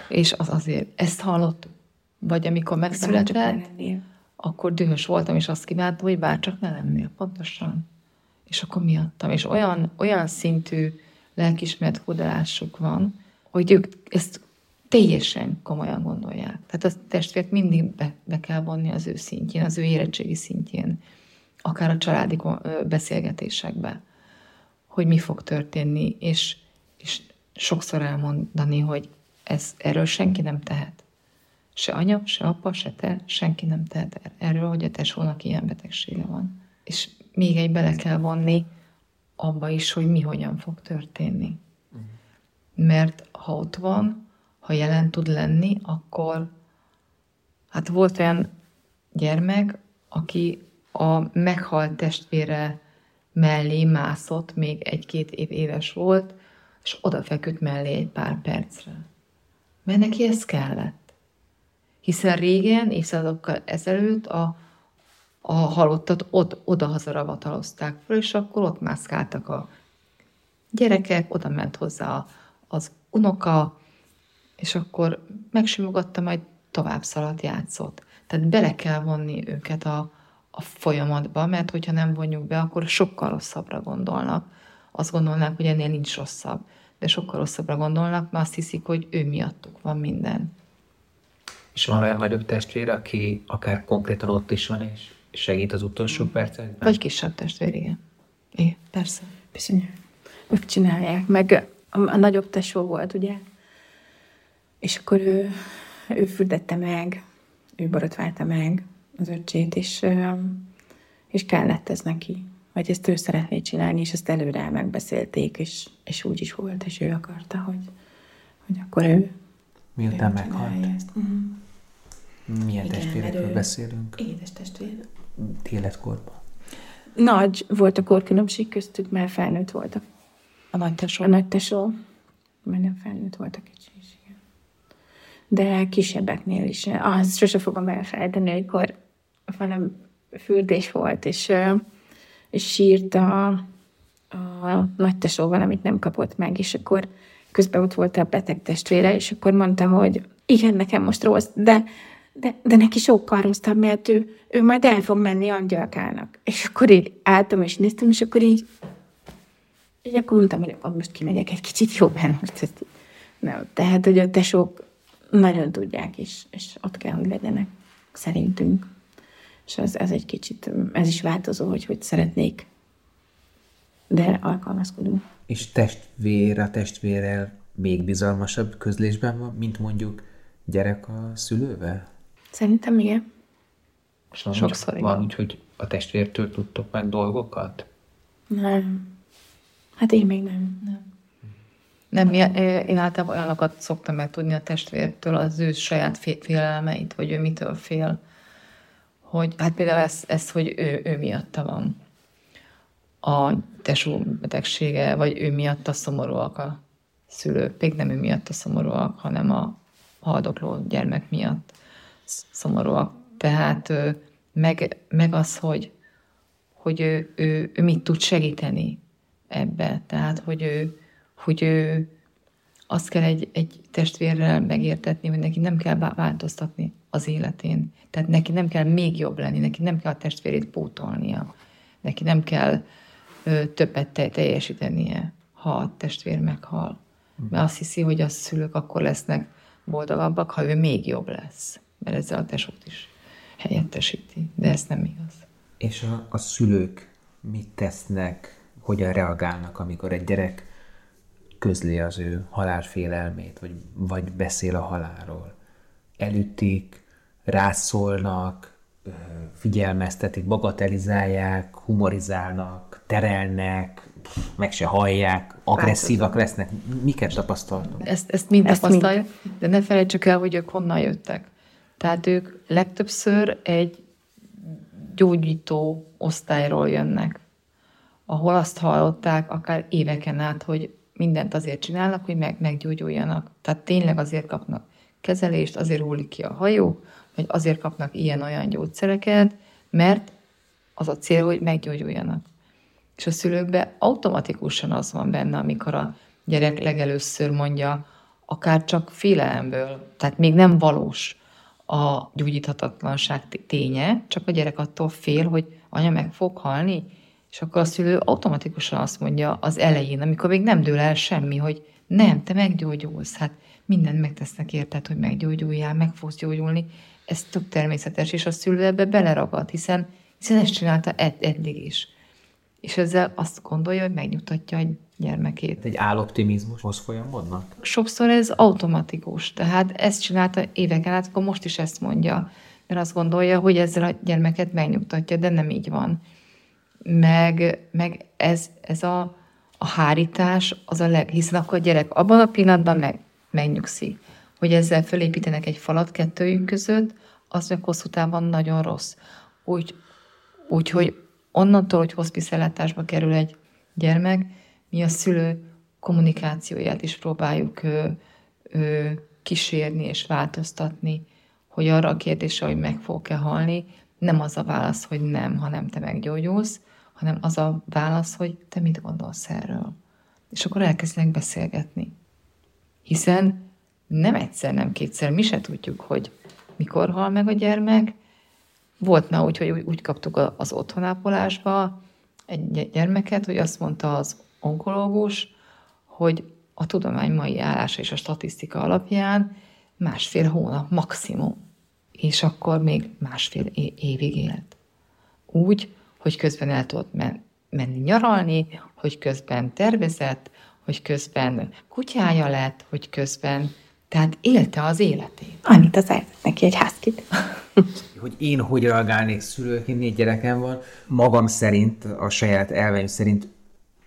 És az azért, ezt hallottuk. Vagy amikor megszületett, akkor dühös voltam, és azt kívántam, hogy bárcsak ne lennél, pontosan. És akkor miattam. És olyan, olyan szintű lelkismeret hódolásuk van, hogy ők ezt teljesen komolyan gondolják. Tehát a testvért mindig be, be kell vonni az ő szintjén, az ő érettségi szintjén, akár a családi beszélgetésekbe, hogy mi fog történni, és, és sokszor elmondani, hogy ez, erről senki nem tehet. Se anya, se apa, se te, senki nem tehet er-, erről, hogy a tesónak ilyen betegsége van. És még egy bele kell vonni abba is, hogy mi hogyan fog történni. Mert ha ott van, ha jelen tud lenni, akkor hát volt olyan gyermek, aki a meghalt testvére mellé mászott, még egy-két év éves volt, és odafeküdt mellé egy pár percre. Mert neki ez kellett. Hiszen régen, évszázadokkal ezelőtt a, a halottat od, oda-hazarabatalozták fel, és akkor ott mászkáltak a gyerekek, oda ment hozzá az unoka, és akkor megsimogatta, majd tovább szaladt, játszott. Tehát bele kell vonni őket a, a folyamatba, mert hogyha nem vonjuk be, akkor sokkal rosszabbra gondolnak. Azt gondolnák, hogy ennél nincs rosszabb, de sokkal rosszabbra gondolnak, mert azt hiszik, hogy ő miattuk van minden. És van olyan nagyobb testvére, aki akár konkrétan ott is van, és segít az utolsó percekben? Vagy kisebb testvér, igen. Igen, persze. Bizony. Ők csinálják. Meg a, a nagyobb tesó volt, ugye? És akkor ő, ő fürdette meg, ő borotválta meg az öccsét, és, és kellett ez neki. Vagy ezt ő szeretné csinálni, és ezt előre megbeszélték, és, és úgy is volt, és ő akarta, hogy, hogy akkor ő Miután ő meghalt. Ezt. Uh-huh. Milyen Igen, testvérekről beszélünk? Édes testvér. Életkorban. Nagy volt a korkülönbség köztük, mert felnőtt volt a, nagy tesó. A nagy tesó. Mert nem felnőtt volt a kicsi. De kisebbeknél is. Az sose fogom elfelejteni, amikor valami fürdés volt, és, és sírt a, a nagy tesó valamit nem kapott meg, és akkor közben ott volt a beteg testvére, és akkor mondta, hogy igen, nekem most rossz, de, de, de neki sokkal rosszabb, mert ő, ő majd el fog menni angyalkának. És akkor így álltam, és néztem, és akkor így, és akkor mondtam, hogy most kimegyek egy kicsit jobban. Most ezt, nem. Tehát, hogy a tesók nagyon tudják, és, és ott kell, hogy legyenek, szerintünk. És ez, ez egy kicsit, ez is változó, hogy hogy szeretnék, de alkalmazkodunk. És testvér a testvérrel még bizalmasabb közlésben van, mint mondjuk gyerek a szülővel? Szerintem igen. Sokszor igen. Van úgy, hogy a testvértől tudtok meg dolgokat? Nem. Hát én még nem. Nem. Nem, én általában olyanokat szoktam meg tudni a testvértől, az ő saját félelmeit, hogy ő mitől fél. Hogy, hát például ez, ez hogy ő, ő miatta van a tesó betegsége, vagy ő miatt a szomorúak a szülők. Még nem ő miatt a szomorúak, hanem a haldokló gyermek miatt szomorúak. Tehát meg, meg az, hogy, hogy ő, ő, ő mit tud segíteni ebbe. Tehát, hogy ő, hogy ő azt kell egy, egy testvérrel megértetni, hogy neki nem kell változtatni az életén. Tehát neki nem kell még jobb lenni, neki nem kell a testvérét pótolnia. Neki nem kell ö, többet te, teljesítenie, ha a testvér meghal. Mert azt hiszi, hogy a szülők akkor lesznek boldogabbak, ha ő még jobb lesz. Mert ezzel a tesót is helyettesíti. De ez nem igaz. És a, a szülők mit tesznek, hogyan reagálnak, amikor egy gyerek közli az ő halálfélelmét, vagy, vagy beszél a halálról. Elütik, rászólnak, figyelmeztetik, bagatelizálják, humorizálnak, terelnek, meg se hallják, agresszívak lesznek. Miket tapasztaltok? Ezt, ezt mind tapasztaljuk, de ne felejtsük el, hogy ők honnan jöttek. Tehát ők legtöbbször egy gyógyító osztályról jönnek, ahol azt hallották akár éveken át, hogy mindent azért csinálnak, hogy meg, meggyógyuljanak. Tehát tényleg azért kapnak kezelést, azért hullik ki a hajó, vagy azért kapnak ilyen-olyan gyógyszereket, mert az a cél, hogy meggyógyuljanak. És a szülőkben automatikusan az van benne, amikor a gyerek legelőször mondja, akár csak félelemből, tehát még nem valós a gyógyíthatatlanság ténye, csak a gyerek attól fél, hogy anya meg fog halni, és akkor a szülő automatikusan azt mondja az elején, amikor még nem dől el semmi, hogy nem, te meggyógyulsz, hát mindent megtesznek érted, hogy meggyógyuljál, meg fogsz gyógyulni. Ez tök természetes, és a szülő ebbe beleragad, hiszen, hiszen ezt csinálta ed- eddig is. És ezzel azt gondolja, hogy megnyugtatja a gyermekét. Egy áloptimizmushoz folyamodnak? Sokszor ez automatikus, tehát ezt csinálta éveken át, akkor most is ezt mondja, mert azt gondolja, hogy ezzel a gyermeket megnyugtatja, de nem így van. Meg, meg ez, ez a, a hárítás az a leg, hiszen akkor a gyerek abban a pillanatban meg, megnyugszik. Hogy ezzel fölépítenek egy falat kettőjük között, az meg hosszú távon nagyon rossz. Úgy, úgy hogy onnantól, hogy hospiszellátásba kerül egy gyermek, mi a szülő kommunikációját is próbáljuk ö, ö, kísérni és változtatni, hogy arra a kérdésre, hogy meg fog-e halni, nem az a válasz, hogy nem, hanem te meggyógyulsz, hanem az a válasz, hogy te mit gondolsz erről. És akkor elkezdenek beszélgetni. Hiszen nem egyszer, nem kétszer, mi se tudjuk, hogy mikor hal meg a gyermek. Volt már úgy, hogy úgy kaptuk az otthonápolásba egy gyermeket, hogy azt mondta az onkológus, hogy a tudomány mai állása és a statisztika alapján másfél hónap maximum, és akkor még másfél évig élt. Úgy, hogy közben el tudott men- menni nyaralni, hogy közben tervezett, hogy közben kutyája lett, hogy közben, tehát élte az életét. Annyit az elvett neki egy házkit. [LAUGHS] hogy én hogy reagálnék szülőként, négy gyerekem van, magam szerint, a saját elveim szerint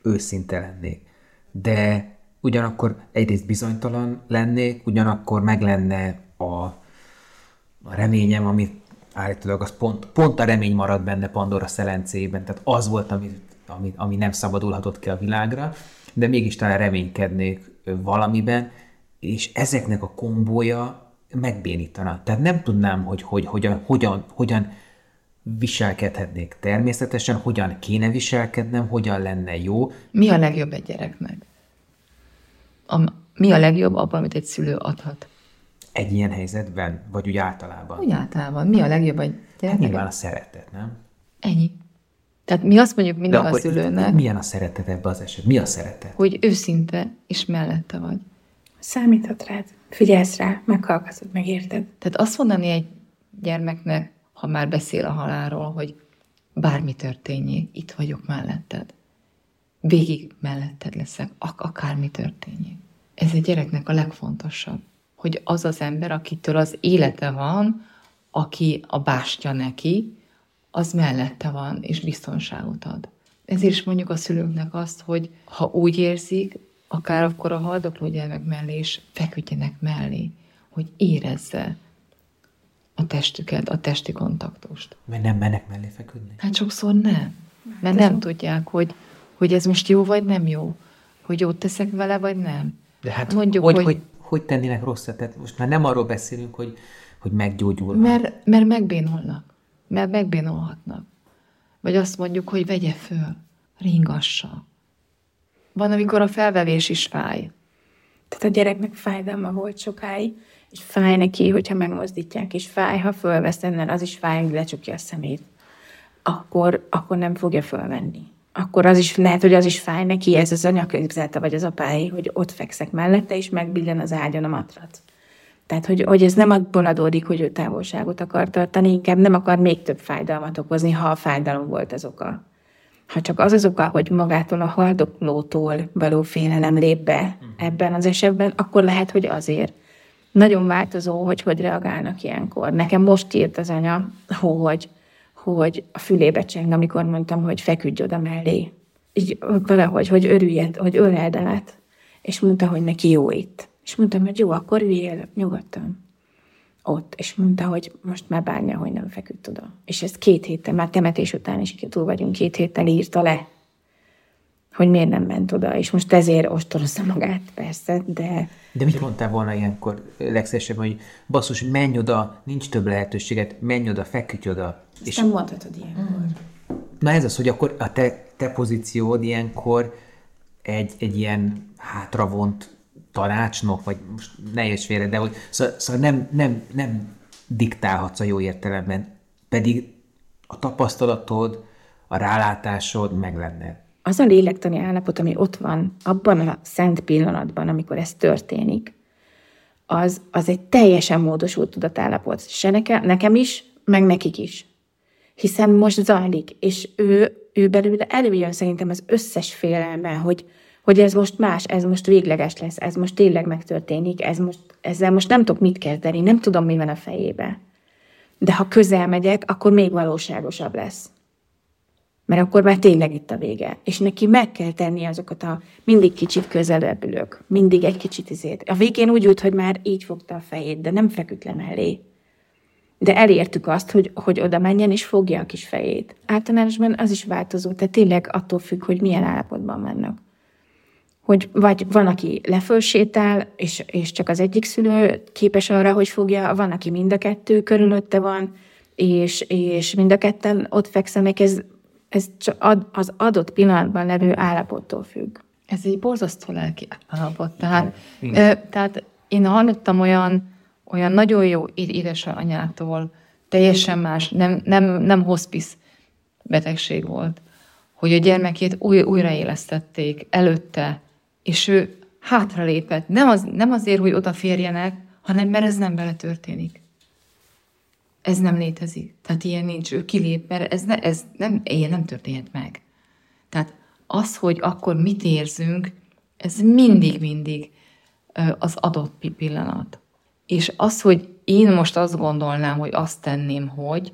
őszinte lennék. De ugyanakkor egyrészt bizonytalan lennék, ugyanakkor meg lenne a, a reményem, amit állítólag az pont, pont a remény maradt benne Pandora szelencében, tehát az volt, ami, ami, ami nem szabadulhatott ki a világra, de mégis talán reménykednék valamiben, és ezeknek a kombója megbénítana. Tehát nem tudnám, hogy, hogy hogyan, hogyan, hogyan viselkedhetnék természetesen, hogyan kéne viselkednem, hogyan lenne jó. Mi a legjobb egy gyereknek? A, mi a legjobb abban, amit egy szülő adhat? Egy ilyen helyzetben, vagy úgy általában? Úgy általában. Mi a legjobb egy Hát gyereknek? nyilván a szeretet, nem? Ennyi. Tehát mi azt mondjuk mindig a szülőnek, milyen a szeretet ebbe az esetben? Mi a szeretet? hogy őszinte és mellette vagy. Számíthat rád, figyelsz rá, meghallgatod, megérted. Tehát azt mondani egy gyermeknek, ha már beszél a halálról, hogy bármi történjék, itt vagyok melletted. Végig melletted leszek, ak- akármi történjék. Ez egy gyereknek a legfontosabb, hogy az az ember, akitől az élete van, aki a bástya neki, az mellette van, és biztonságot ad. Ezért is mondjuk a szülőknek azt, hogy ha úgy érzik, akár akkor a haldokló gyermek mellé is feküdjenek mellé, hogy érezze a testüket, a testi kontaktust. Mert nem mennek mellé feküdni? Hát sokszor nem. Mert nem tudják, hogy, hogy ez most jó vagy nem jó. Hogy jót teszek vele, vagy nem. De hát Mondjuk, hogy, hogy- hogy, hogy tennének rosszat? Tehát most már nem arról beszélünk, hogy, hogy meggyógyul. Mert, mert megbénulnak. Mert megbénulhatnak. Vagy azt mondjuk, hogy vegye föl, ringassa. Van, amikor a felvevés is fáj. Tehát a gyereknek fájdalma volt sokáig, és fáj neki, hogyha megmozdítják, és fáj, ha fölvesz ennél, az is fáj, hogy lecsukja a szemét. Akkor, akkor nem fogja fölvenni. Akkor az is, lehet, hogy az is fáj neki, ez az anya képzelte, vagy az apái, hogy ott fekszek mellette, és megbillen az ágyon a matrat. Tehát, hogy, hogy ez nem abból adódik, hogy ő távolságot akar tartani, inkább nem akar még több fájdalmat okozni, ha a fájdalom volt az oka. Ha csak az az oka, hogy magától a haldoklótól való félelem lép be ebben az esetben, akkor lehet, hogy azért. Nagyon változó, hogy hogy reagálnak ilyenkor. Nekem most írt az anya, hogy, hogy a fülébe cseng, amikor mondtam, hogy feküdj oda mellé. így valahogy, hogy örüljed, hogy öleld át, és mondta, hogy neki jó itt. És mondtam, hogy jó, akkor üljél nyugodtan ott, és mondta, hogy most már bánja, hogy nem feküdt oda. És ez két héttel, már temetés után is túl vagyunk, két héttel írta le, hogy miért nem ment oda, és most ezért ostorozza magát, persze, de... De mit mondtál volna ilyenkor legszívesebben, hogy basszus, menj oda, nincs több lehetőséget, menj oda, feküdj oda. Ezt és... nem mondhatod ilyenkor. Na ez az, hogy akkor a te, te pozíciód ilyenkor egy, egy ilyen hátravont tanácsnok, vagy most ne érts félre, de hogy szóval, szóval nem, nem, nem diktálhatsz a jó értelemben, pedig a tapasztalatod, a rálátásod meg lenne. Az a lélektani állapot, ami ott van abban a szent pillanatban, amikor ez történik, az, az egy teljesen módosult tudatállapot. Se nekem, nekem is, meg nekik is. Hiszen most zajlik, és ő, ő belőle előjön szerintem az összes félelme, hogy, hogy ez most más, ez most végleges lesz, ez most tényleg megtörténik, ez most, ezzel most nem tudok mit kezdeni, nem tudom, mi van a fejébe. De ha közel megyek, akkor még valóságosabb lesz. Mert akkor már tényleg itt a vége. És neki meg kell tenni azokat a mindig kicsit közelebb ülök, mindig egy kicsit izét. A végén úgy jut, hogy már így fogta a fejét, de nem feküdt le mellé. De elértük azt, hogy, hogy oda menjen és fogja a kis fejét. Általánosban az is változó, tehát tényleg attól függ, hogy milyen állapotban vannak hogy vagy van, aki lefölsétál, és, és csak az egyik szülő képes arra, hogy fogja, van, aki mind a kettő körülötte van, és, és mind a ketten ott fekszenek, ez, ez csak ad, az adott pillanatban levő állapottól függ. Ez egy borzasztó lelki állapot. Tehát, ö, tehát én hallottam olyan, olyan nagyon jó édesanyától, teljesen más, nem, nem, nem hospice betegség volt, hogy a gyermekét új, újraélesztették előtte, és ő hátralépett. Nem, az, nem azért, hogy odaférjenek, hanem mert ez nem bele történik. Ez nem létezik. Tehát ilyen nincs. Ő kilép, mert ez, ne, ez nem, ilyen nem történhet meg. Tehát az, hogy akkor mit érzünk, ez mindig-mindig az adott pillanat. És az, hogy én most azt gondolnám, hogy azt tenném, hogy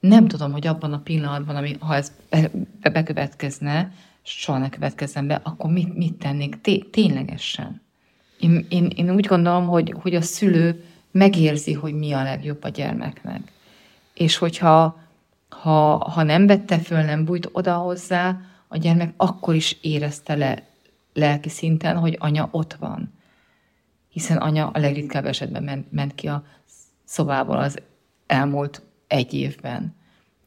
nem tudom, hogy abban a pillanatban, ami, ha ez be, be, bekövetkezne, soha ne következzen be, akkor mit, mit tennék Té- ténylegesen? Én, én, én úgy gondolom, hogy, hogy a szülő megérzi, hogy mi a legjobb a gyermeknek. És hogyha ha, ha nem vette föl, nem bújt oda hozzá, a gyermek akkor is érezte le lelki szinten, hogy anya ott van. Hiszen anya a legritkább esetben ment, ment ki a szobából az elmúlt egy évben.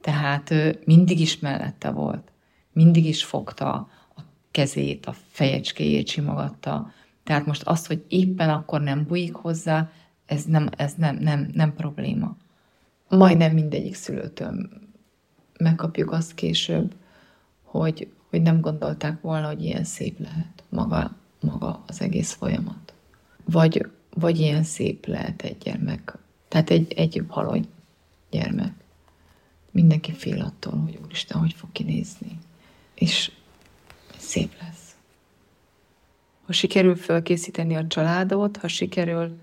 Tehát mindig is mellette volt mindig is fogta a kezét, a fejecskéjét simogatta. Tehát most az, hogy éppen akkor nem bujik hozzá, ez nem, ez nem, nem, nem probléma. Majdnem mindegyik szülőtől megkapjuk azt később, hogy, hogy nem gondolták volna, hogy ilyen szép lehet maga, maga az egész folyamat. Vagy, vagy ilyen szép lehet egy gyermek. Tehát egy, egy halott gyermek. Mindenki fél attól, hogy úristen, hogy fog kinézni és szép lesz. Ha sikerül felkészíteni a családot, ha sikerül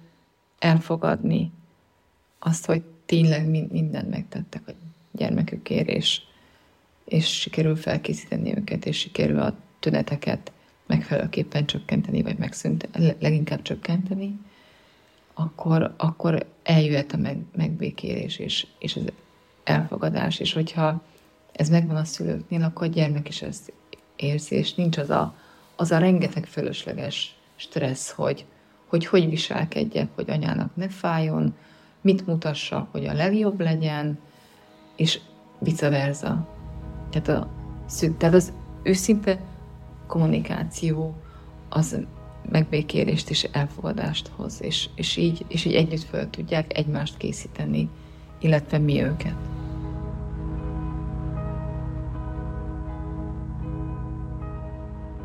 elfogadni azt, hogy tényleg mindent megtettek a gyermekükért, és, és sikerül felkészíteni őket, és sikerül a tüneteket megfelelőképpen csökkenteni, vagy megszűnt, leginkább csökkenteni, akkor, akkor eljöhet a meg, megbékélés és, és az elfogadás, és hogyha ez megvan a szülőknél, akkor a gyermek is ezt érzi, és nincs az a, az a rengeteg fölösleges stressz, hogy, hogy hogy viselkedjek, hogy anyának ne fájjon, mit mutassak, hogy a legjobb legyen, és vice versa. Tehát, a, tehát az őszinte kommunikáció az megbékélést és elfogadást hoz, és, és, így, és így együtt föl tudják egymást készíteni, illetve mi őket.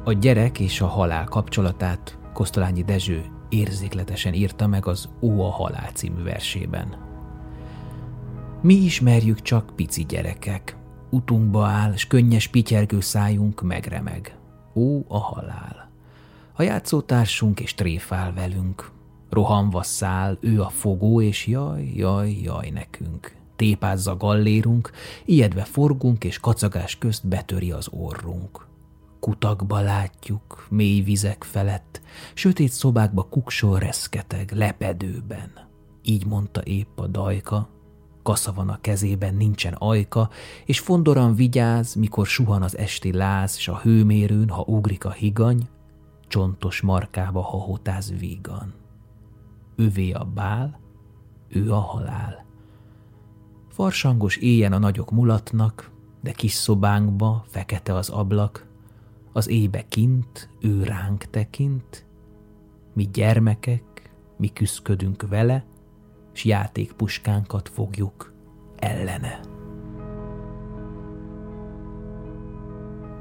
A gyerek és a halál kapcsolatát Kosztolányi Dezső érzékletesen írta meg az Ó a halál című versében. Mi ismerjük csak pici gyerekek, utunkba áll, s könnyes pityergő szájunk megremeg. Ó a halál! A játszótársunk és tréfál velünk, rohanva száll, ő a fogó, és jaj, jaj, jaj nekünk. Tépázza gallérunk, ijedve forgunk, és kacagás közt betöri az orrunk kutakba látjuk, mély vizek felett, sötét szobákba kuksol reszketeg, lepedőben. Így mondta épp a dajka, kasza van a kezében, nincsen ajka, és fondoran vigyáz, mikor suhan az esti láz, s a hőmérőn, ha ugrik a higany, csontos markába hahotáz vígan. Övé a bál, ő a halál. Farsangos éjjen a nagyok mulatnak, de kis szobánkba fekete az ablak, az éjbe kint, ő ránk tekint, mi gyermekek, mi küszködünk vele, s játékpuskánkat fogjuk ellene.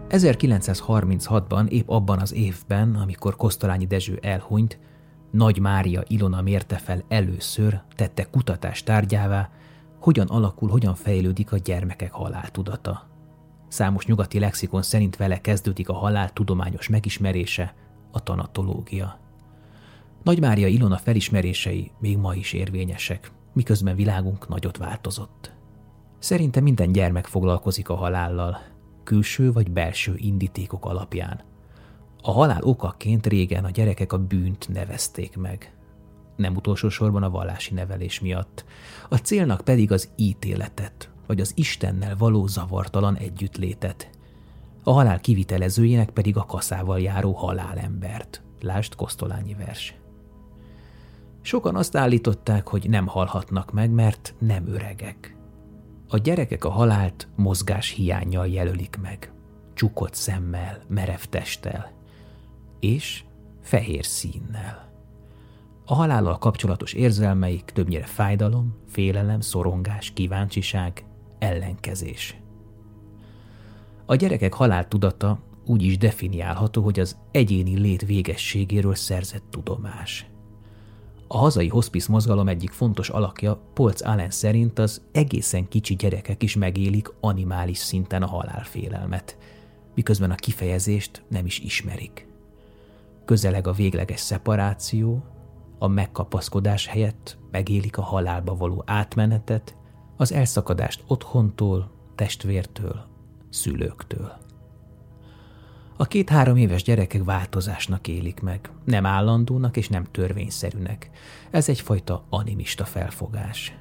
1936-ban, épp abban az évben, amikor Kosztolányi Dezső elhunyt, Nagy Mária Ilona mérte fel először, tette kutatás tárgyává, hogyan alakul, hogyan fejlődik a gyermekek haláltudata. Számos nyugati lexikon szerint vele kezdődik a halál tudományos megismerése, a tanatológia. Nagy Mária Ilona felismerései még ma is érvényesek, miközben világunk nagyot változott. Szerinte minden gyermek foglalkozik a halállal, külső vagy belső indítékok alapján. A halál okaként régen a gyerekek a bűnt nevezték meg. Nem utolsó sorban a vallási nevelés miatt. A célnak pedig az ítéletet, vagy az Istennel való zavartalan együttlétet. A halál kivitelezőjének pedig a kaszával járó halálembert. Lásd Kosztolányi vers. Sokan azt állították, hogy nem halhatnak meg, mert nem öregek. A gyerekek a halált mozgás hiányjal jelölik meg. Csukott szemmel, merev testtel. És fehér színnel. A halállal kapcsolatos érzelmeik többnyire fájdalom, félelem, szorongás, kíváncsiság, ellenkezés. A gyerekek haláltudata úgy is definiálható, hogy az egyéni lét végességéről szerzett tudomás. A hazai hospice mozgalom egyik fontos alakja, Polc Allen szerint az egészen kicsi gyerekek is megélik animális szinten a halálfélelmet, miközben a kifejezést nem is ismerik. Közeleg a végleges szeparáció, a megkapaszkodás helyett megélik a halálba való átmenetet, az elszakadást otthontól, testvértől, szülőktől. A két-három éves gyerekek változásnak élik meg, nem állandónak és nem törvényszerűnek. Ez egyfajta animista felfogás.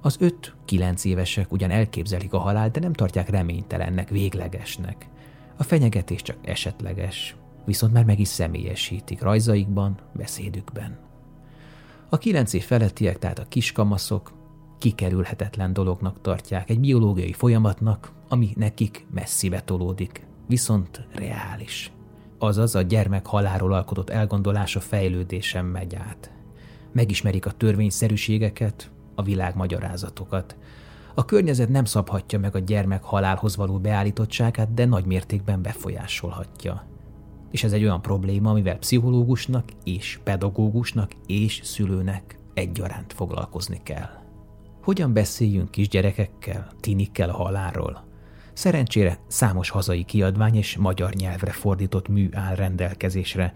Az öt-kilenc évesek ugyan elképzelik a halált, de nem tartják reménytelennek, véglegesnek. A fenyegetés csak esetleges, viszont már meg is személyesítik rajzaikban, beszédükben. A kilenc év felettiek, tehát a kiskamaszok kikerülhetetlen dolognak tartják, egy biológiai folyamatnak, ami nekik messzibe tolódik, viszont reális. Azaz a gyermek haláról alkotott elgondolása fejlődésen megy át. Megismerik a törvényszerűségeket, a világ magyarázatokat. A környezet nem szabhatja meg a gyermek halálhoz való beállítottságát, de nagy mértékben befolyásolhatja. És ez egy olyan probléma, amivel pszichológusnak és pedagógusnak és szülőnek egyaránt foglalkozni kell. Hogyan beszéljünk kisgyerekekkel, tinikkel a halálról? Szerencsére számos hazai kiadvány és magyar nyelvre fordított mű áll rendelkezésre,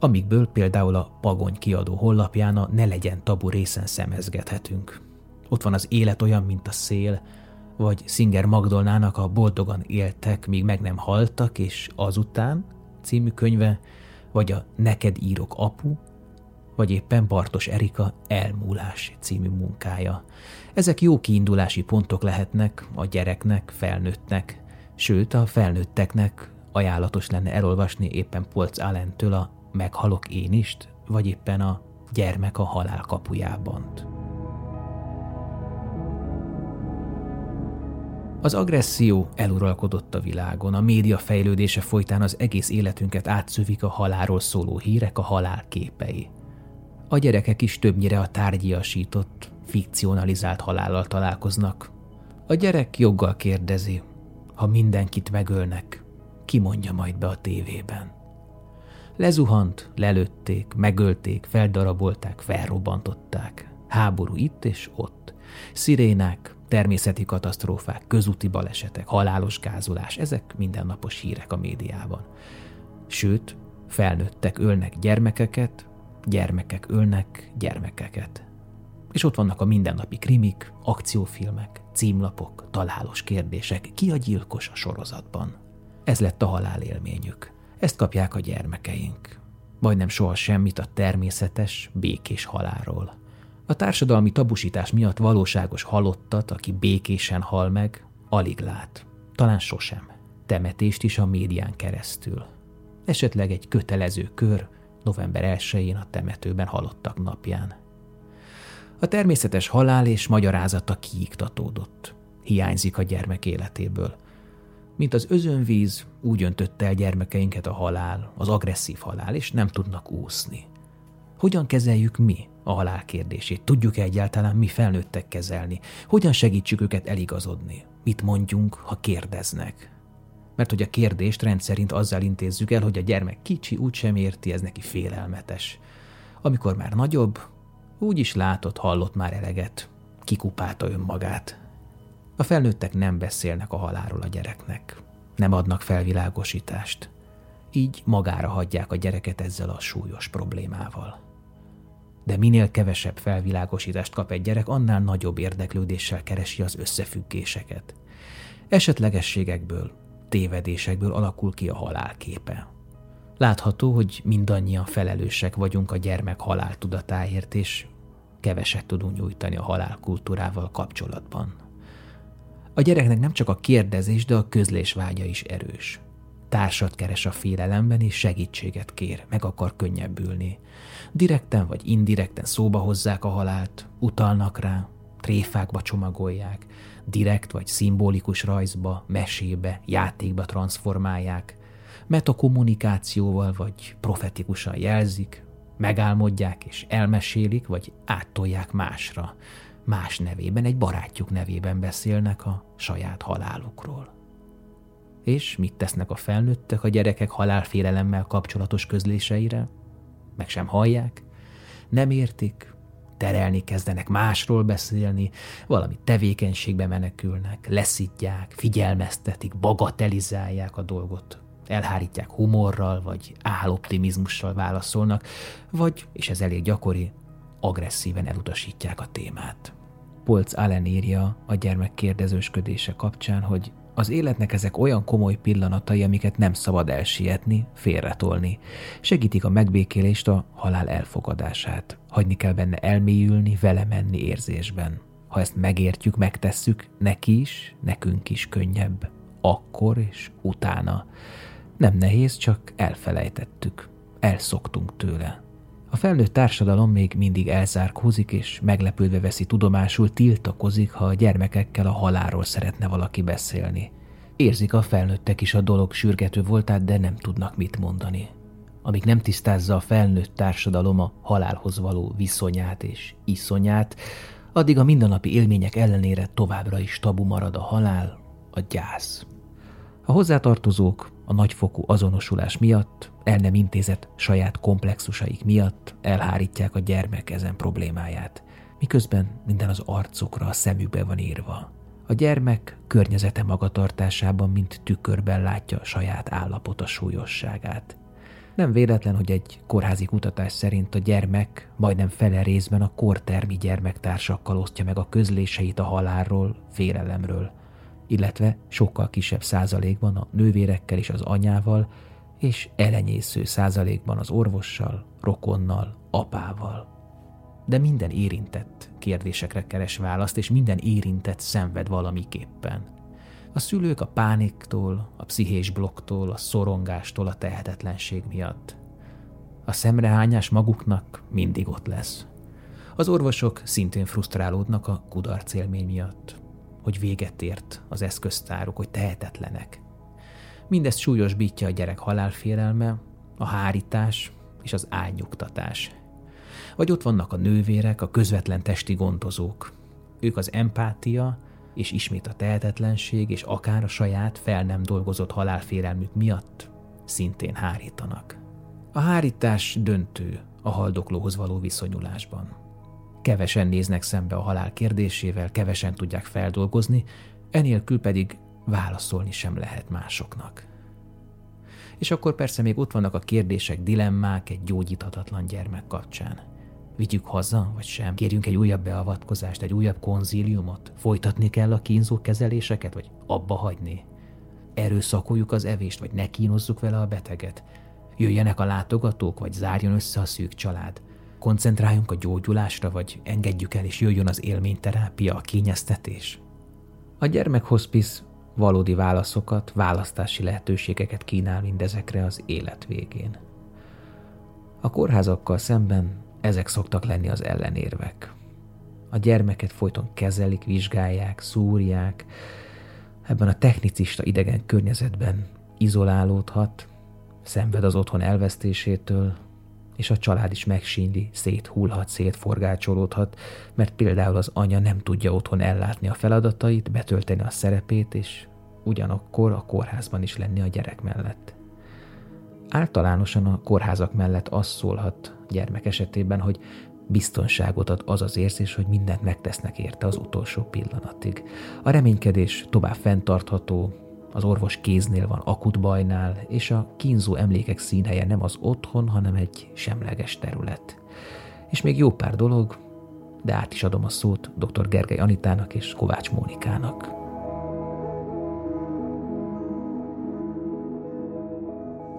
amikből például a Pagony kiadó hollapján a Ne legyen tabu részen szemezgethetünk. Ott van az élet olyan, mint a szél, vagy Singer Magdolnának a Boldogan éltek, míg meg nem haltak, és azután című könyve, vagy a Neked írok apu, vagy éppen Bartos Erika Elmúlás című munkája. Ezek jó kiindulási pontok lehetnek a gyereknek, felnőttnek, sőt a felnőtteknek ajánlatos lenne elolvasni éppen Polc Allentől a Meghalok én is, vagy éppen a Gyermek a halál kapujában. Az agresszió eluralkodott a világon, a média fejlődése folytán az egész életünket átszövik a halálról szóló hírek, a halál képei. A gyerekek is többnyire a tárgyiasított, fikcionalizált halállal találkoznak. A gyerek joggal kérdezi, ha mindenkit megölnek, ki mondja majd be a tévében. Lezuhant, lelőtték, megölték, feldarabolták, felrobbantották. Háború itt és ott. Szirénák, természeti katasztrófák, közúti balesetek, halálos gázolás, ezek mindennapos hírek a médiában. Sőt, felnőttek ölnek gyermekeket, gyermekek ölnek gyermekeket. És ott vannak a mindennapi krimik, akciófilmek, címlapok, találós kérdések, ki a gyilkos a sorozatban. Ez lett a halál élményük. Ezt kapják a gyermekeink. Majdnem soha semmit a természetes, békés halálról. A társadalmi tabusítás miatt valóságos halottat, aki békésen hal meg, alig lát. Talán sosem. Temetést is a médián keresztül. Esetleg egy kötelező kör november 1-én a temetőben halottak napján. A természetes halál és magyarázata kiiktatódott. Hiányzik a gyermek életéből. Mint az özönvíz, úgy öntötte el gyermekeinket a halál, az agresszív halál, és nem tudnak úszni. Hogyan kezeljük mi a halál kérdését? Tudjuk-e egyáltalán mi felnőttek kezelni? Hogyan segítsük őket eligazodni? Mit mondjunk, ha kérdeznek? Mert hogy a kérdést rendszerint azzal intézzük el, hogy a gyermek kicsi, úgysem érti, ez neki félelmetes. Amikor már nagyobb, úgy is látott, hallott már eleget, kikupálta önmagát. A felnőttek nem beszélnek a halálról a gyereknek, nem adnak felvilágosítást. Így magára hagyják a gyereket ezzel a súlyos problémával. De minél kevesebb felvilágosítást kap egy gyerek, annál nagyobb érdeklődéssel keresi az összefüggéseket. Esetlegességekből, tévedésekből alakul ki a halálképe. Látható, hogy mindannyian felelősek vagyunk a gyermek haláltudatáért, és keveset tudunk nyújtani a halálkultúrával kapcsolatban. A gyereknek nem csak a kérdezés, de a közlés vágya is erős. Társat keres a félelemben, és segítséget kér, meg akar könnyebbülni. Direkten vagy indirekten szóba hozzák a halált, utalnak rá, tréfákba csomagolják, direkt vagy szimbolikus rajzba, mesébe, játékba transformálják, metakommunikációval vagy profetikusan jelzik, megálmodják és elmesélik, vagy áttolják másra, más nevében, egy barátjuk nevében beszélnek a saját halálukról. És mit tesznek a felnőttek a gyerekek halálfélelemmel kapcsolatos közléseire? Meg sem hallják, nem értik, terelni kezdenek, másról beszélni, valami tevékenységbe menekülnek, leszítják, figyelmeztetik, bagatelizálják a dolgot, elhárítják humorral, vagy áloptimizmussal válaszolnak, vagy, és ez elég gyakori, agresszíven elutasítják a témát. Polc Allen írja a gyermek kérdezősködése kapcsán, hogy az életnek ezek olyan komoly pillanatai, amiket nem szabad elsietni, félretolni. Segítik a megbékélést, a halál elfogadását. Hagyni kell benne elmélyülni, vele menni érzésben. Ha ezt megértjük, megtesszük, neki is, nekünk is könnyebb. Akkor és utána. Nem nehéz, csak elfelejtettük. Elszoktunk tőle. A felnőtt társadalom még mindig elzárkózik, és meglepődve veszi tudomásul, tiltakozik, ha a gyermekekkel a halálról szeretne valaki beszélni. Érzik a felnőttek is a dolog sürgető voltát, de nem tudnak mit mondani. Amíg nem tisztázza a felnőtt társadalom a halálhoz való viszonyát és iszonyát, addig a mindennapi élmények ellenére továbbra is tabu marad a halál, a gyász. A hozzátartozók a nagyfokú azonosulás miatt, el nem intézett saját komplexusaik miatt elhárítják a gyermek ezen problémáját, miközben minden az arcukra, a szemükbe van írva. A gyermek környezete magatartásában, mint tükörben látja saját állapota súlyosságát. Nem véletlen, hogy egy kórházi kutatás szerint a gyermek majdnem fele részben a kortermi gyermektársakkal osztja meg a közléseit a halálról, félelemről – illetve sokkal kisebb százalékban a nővérekkel és az anyával, és elenyésző százalékban az orvossal, rokonnal, apával. De minden érintett kérdésekre keres választ, és minden érintett szenved valamiképpen. A szülők a pániktól, a pszichés blokktól, a szorongástól, a tehetetlenség miatt. A szemrehányás maguknak mindig ott lesz. Az orvosok szintén frusztrálódnak a kudarc élmény miatt hogy véget ért az eszköztáruk, hogy tehetetlenek. Mindezt súlyosbítja a gyerek halálfélelme, a hárítás és az álnyugtatás. Vagy ott vannak a nővérek, a közvetlen testi gondozók. Ők az empátia és ismét a tehetetlenség és akár a saját fel nem dolgozott halálfélelmük miatt szintén hárítanak. A hárítás döntő a haldoklóhoz való viszonyulásban. Kevesen néznek szembe a halál kérdésével, kevesen tudják feldolgozni, enélkül pedig válaszolni sem lehet másoknak. És akkor persze még ott vannak a kérdések, dilemmák egy gyógyíthatatlan gyermek kapcsán. Vigyük haza, vagy sem? Kérjünk egy újabb beavatkozást, egy újabb konzíliumot? Folytatni kell a kínzó kezeléseket, vagy abba hagyni? erőszakoljuk az evést, vagy ne kínozzuk vele a beteget. Jöjjenek a látogatók, vagy zárjon össze a szűk család. Koncentráljunk a gyógyulásra, vagy engedjük el, és jöjjön az élményterápia, a kényeztetés. A gyermekhospice valódi válaszokat, választási lehetőségeket kínál mindezekre az élet végén. A kórházakkal szemben ezek szoktak lenni az ellenérvek. A gyermeket folyton kezelik, vizsgálják, szúrják. Ebben a technicista idegen környezetben izolálódhat, szenved az otthon elvesztésétől, és a család is megsíndi, széthullhat, szétforgácsolódhat, mert például az anya nem tudja otthon ellátni a feladatait, betölteni a szerepét, és ugyanakkor a kórházban is lenni a gyerek mellett. Általánosan a kórházak mellett az szólhat gyermek esetében, hogy biztonságot ad az az érzés, hogy mindent megtesznek érte az utolsó pillanatig. A reménykedés tovább fenntartható, az orvos kéznél van akut bajnál, és a kínzó emlékek színhelye nem az otthon, hanem egy semleges terület. És még jó pár dolog, de át is adom a szót dr. Gergely Anitának és Kovács Mónikának.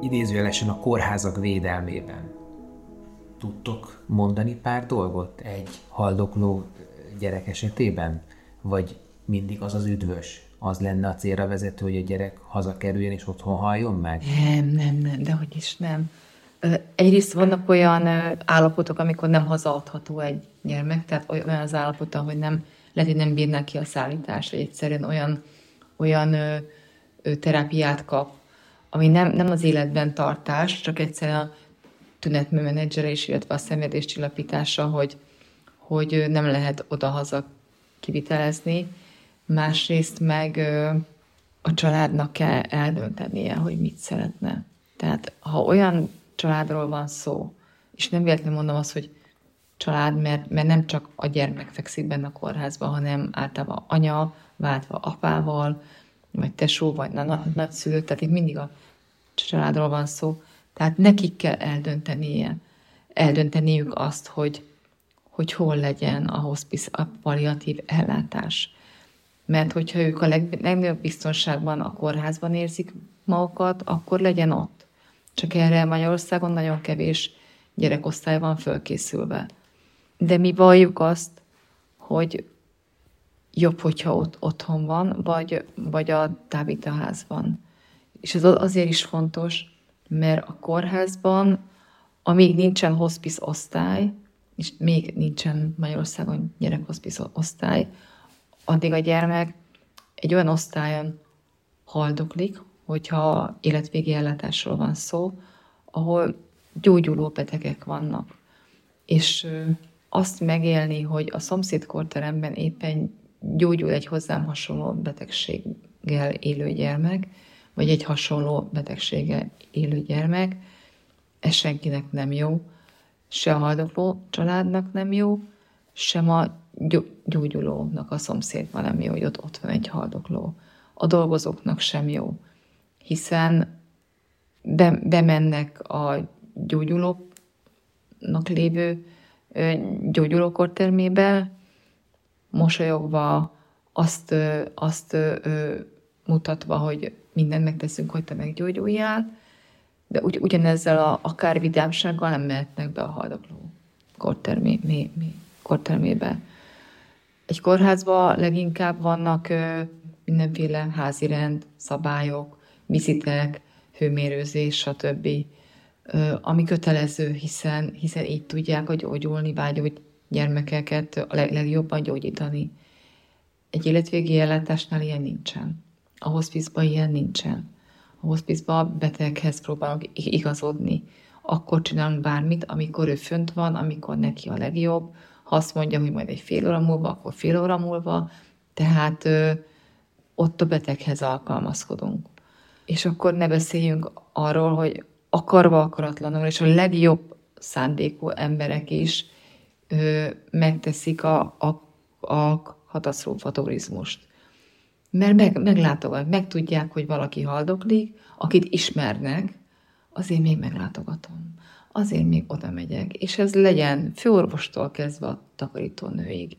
Idézőjelesen a kórházak védelmében. Tudtok mondani pár dolgot egy haldokló gyerek esetében? Vagy mindig az az üdvös, az lenne a célra vezető, hogy a gyerek hazakerüljön és otthon halljon meg? Nem, nem, nem, de hogy is nem. Egyrészt vannak olyan állapotok, amikor nem hazaadható egy gyermek, tehát olyan az állapota, hogy nem, lehet, hogy nem bírná ki a szállítást, vagy egyszerűen olyan, olyan ö, ö, terápiát kap, ami nem, nem az életben tartás, csak egyszerűen a tünetműmenedzserés, illetve a szenvedéscsillapítása, hogy, hogy nem lehet oda-haza kivitelezni, másrészt meg a családnak kell eldöntenie, hogy mit szeretne. Tehát ha olyan családról van szó, és nem véletlenül mondom azt, hogy család, mert, mert nem csak a gyermek fekszik benne a kórházban, hanem általában anya, váltva apával, vagy tesó, vagy nagyszülő, tehát itt mindig a családról van szó. Tehát nekik kell eldöntenie, eldönteniük azt, hogy, hogy hol legyen a hospice, a palliatív ellátás mert hogyha ők a leg, legnagyobb biztonságban a kórházban érzik magukat, akkor legyen ott. Csak erre Magyarországon nagyon kevés gyerekosztály van fölkészülve. De mi valljuk azt, hogy jobb, hogyha ott otthon van, vagy, vagy a tábítaházban. És ez azért is fontos, mert a kórházban, amíg nincsen hospice osztály, és még nincsen Magyarországon gyerekhospice osztály, addig a gyermek egy olyan osztályon haldoklik, hogyha életvégi ellátásról van szó, ahol gyógyuló betegek vannak. És azt megélni, hogy a szomszéd korteremben éppen gyógyul egy hozzám hasonló betegséggel élő gyermek, vagy egy hasonló betegséggel élő gyermek, ez senkinek nem jó, se a haldokló családnak nem jó, sem a gyógyulónak a szomszédban nem jó, hogy ott, ott van egy haldokló. A dolgozóknak sem jó, hiszen be, bemennek a gyógyulóknak lévő gyógyulókortermébe, mosolyogva, azt, azt mutatva, hogy mindent megteszünk, hogy te meggyógyuljál, de ugy, ugyanezzel a, akár vidámsággal nem mehetnek be a haldokló kortermé, mi, mi, kortermébe. Egy kórházban leginkább vannak mindenféle házirend, szabályok, vizitek, hőmérőzés, stb. Ami kötelező, hiszen, hiszen így tudják a gyógyulni, vágyó gyermekeket a legjobban gyógyítani. Egy életvégi ellátásnál ilyen nincsen. A hospice ilyen nincsen. A hospice beteghez próbálunk igazodni. Akkor csinálunk bármit, amikor ő fönt van, amikor neki a legjobb, ha azt mondja, hogy majd egy fél óra múlva, akkor fél óra múlva, tehát ö, ott a beteghez alkalmazkodunk. És akkor ne beszéljünk arról, hogy akarva akaratlanul, és a legjobb szándékú emberek is ö, megteszik a, a, a katasztrófa turizmust. Mert meg, meglátogat, megtudják, hogy valaki haldoklik, akit ismernek, azért még meglátogatom azért még oda megyek, és ez legyen főorvostól kezdve a takarítónőig.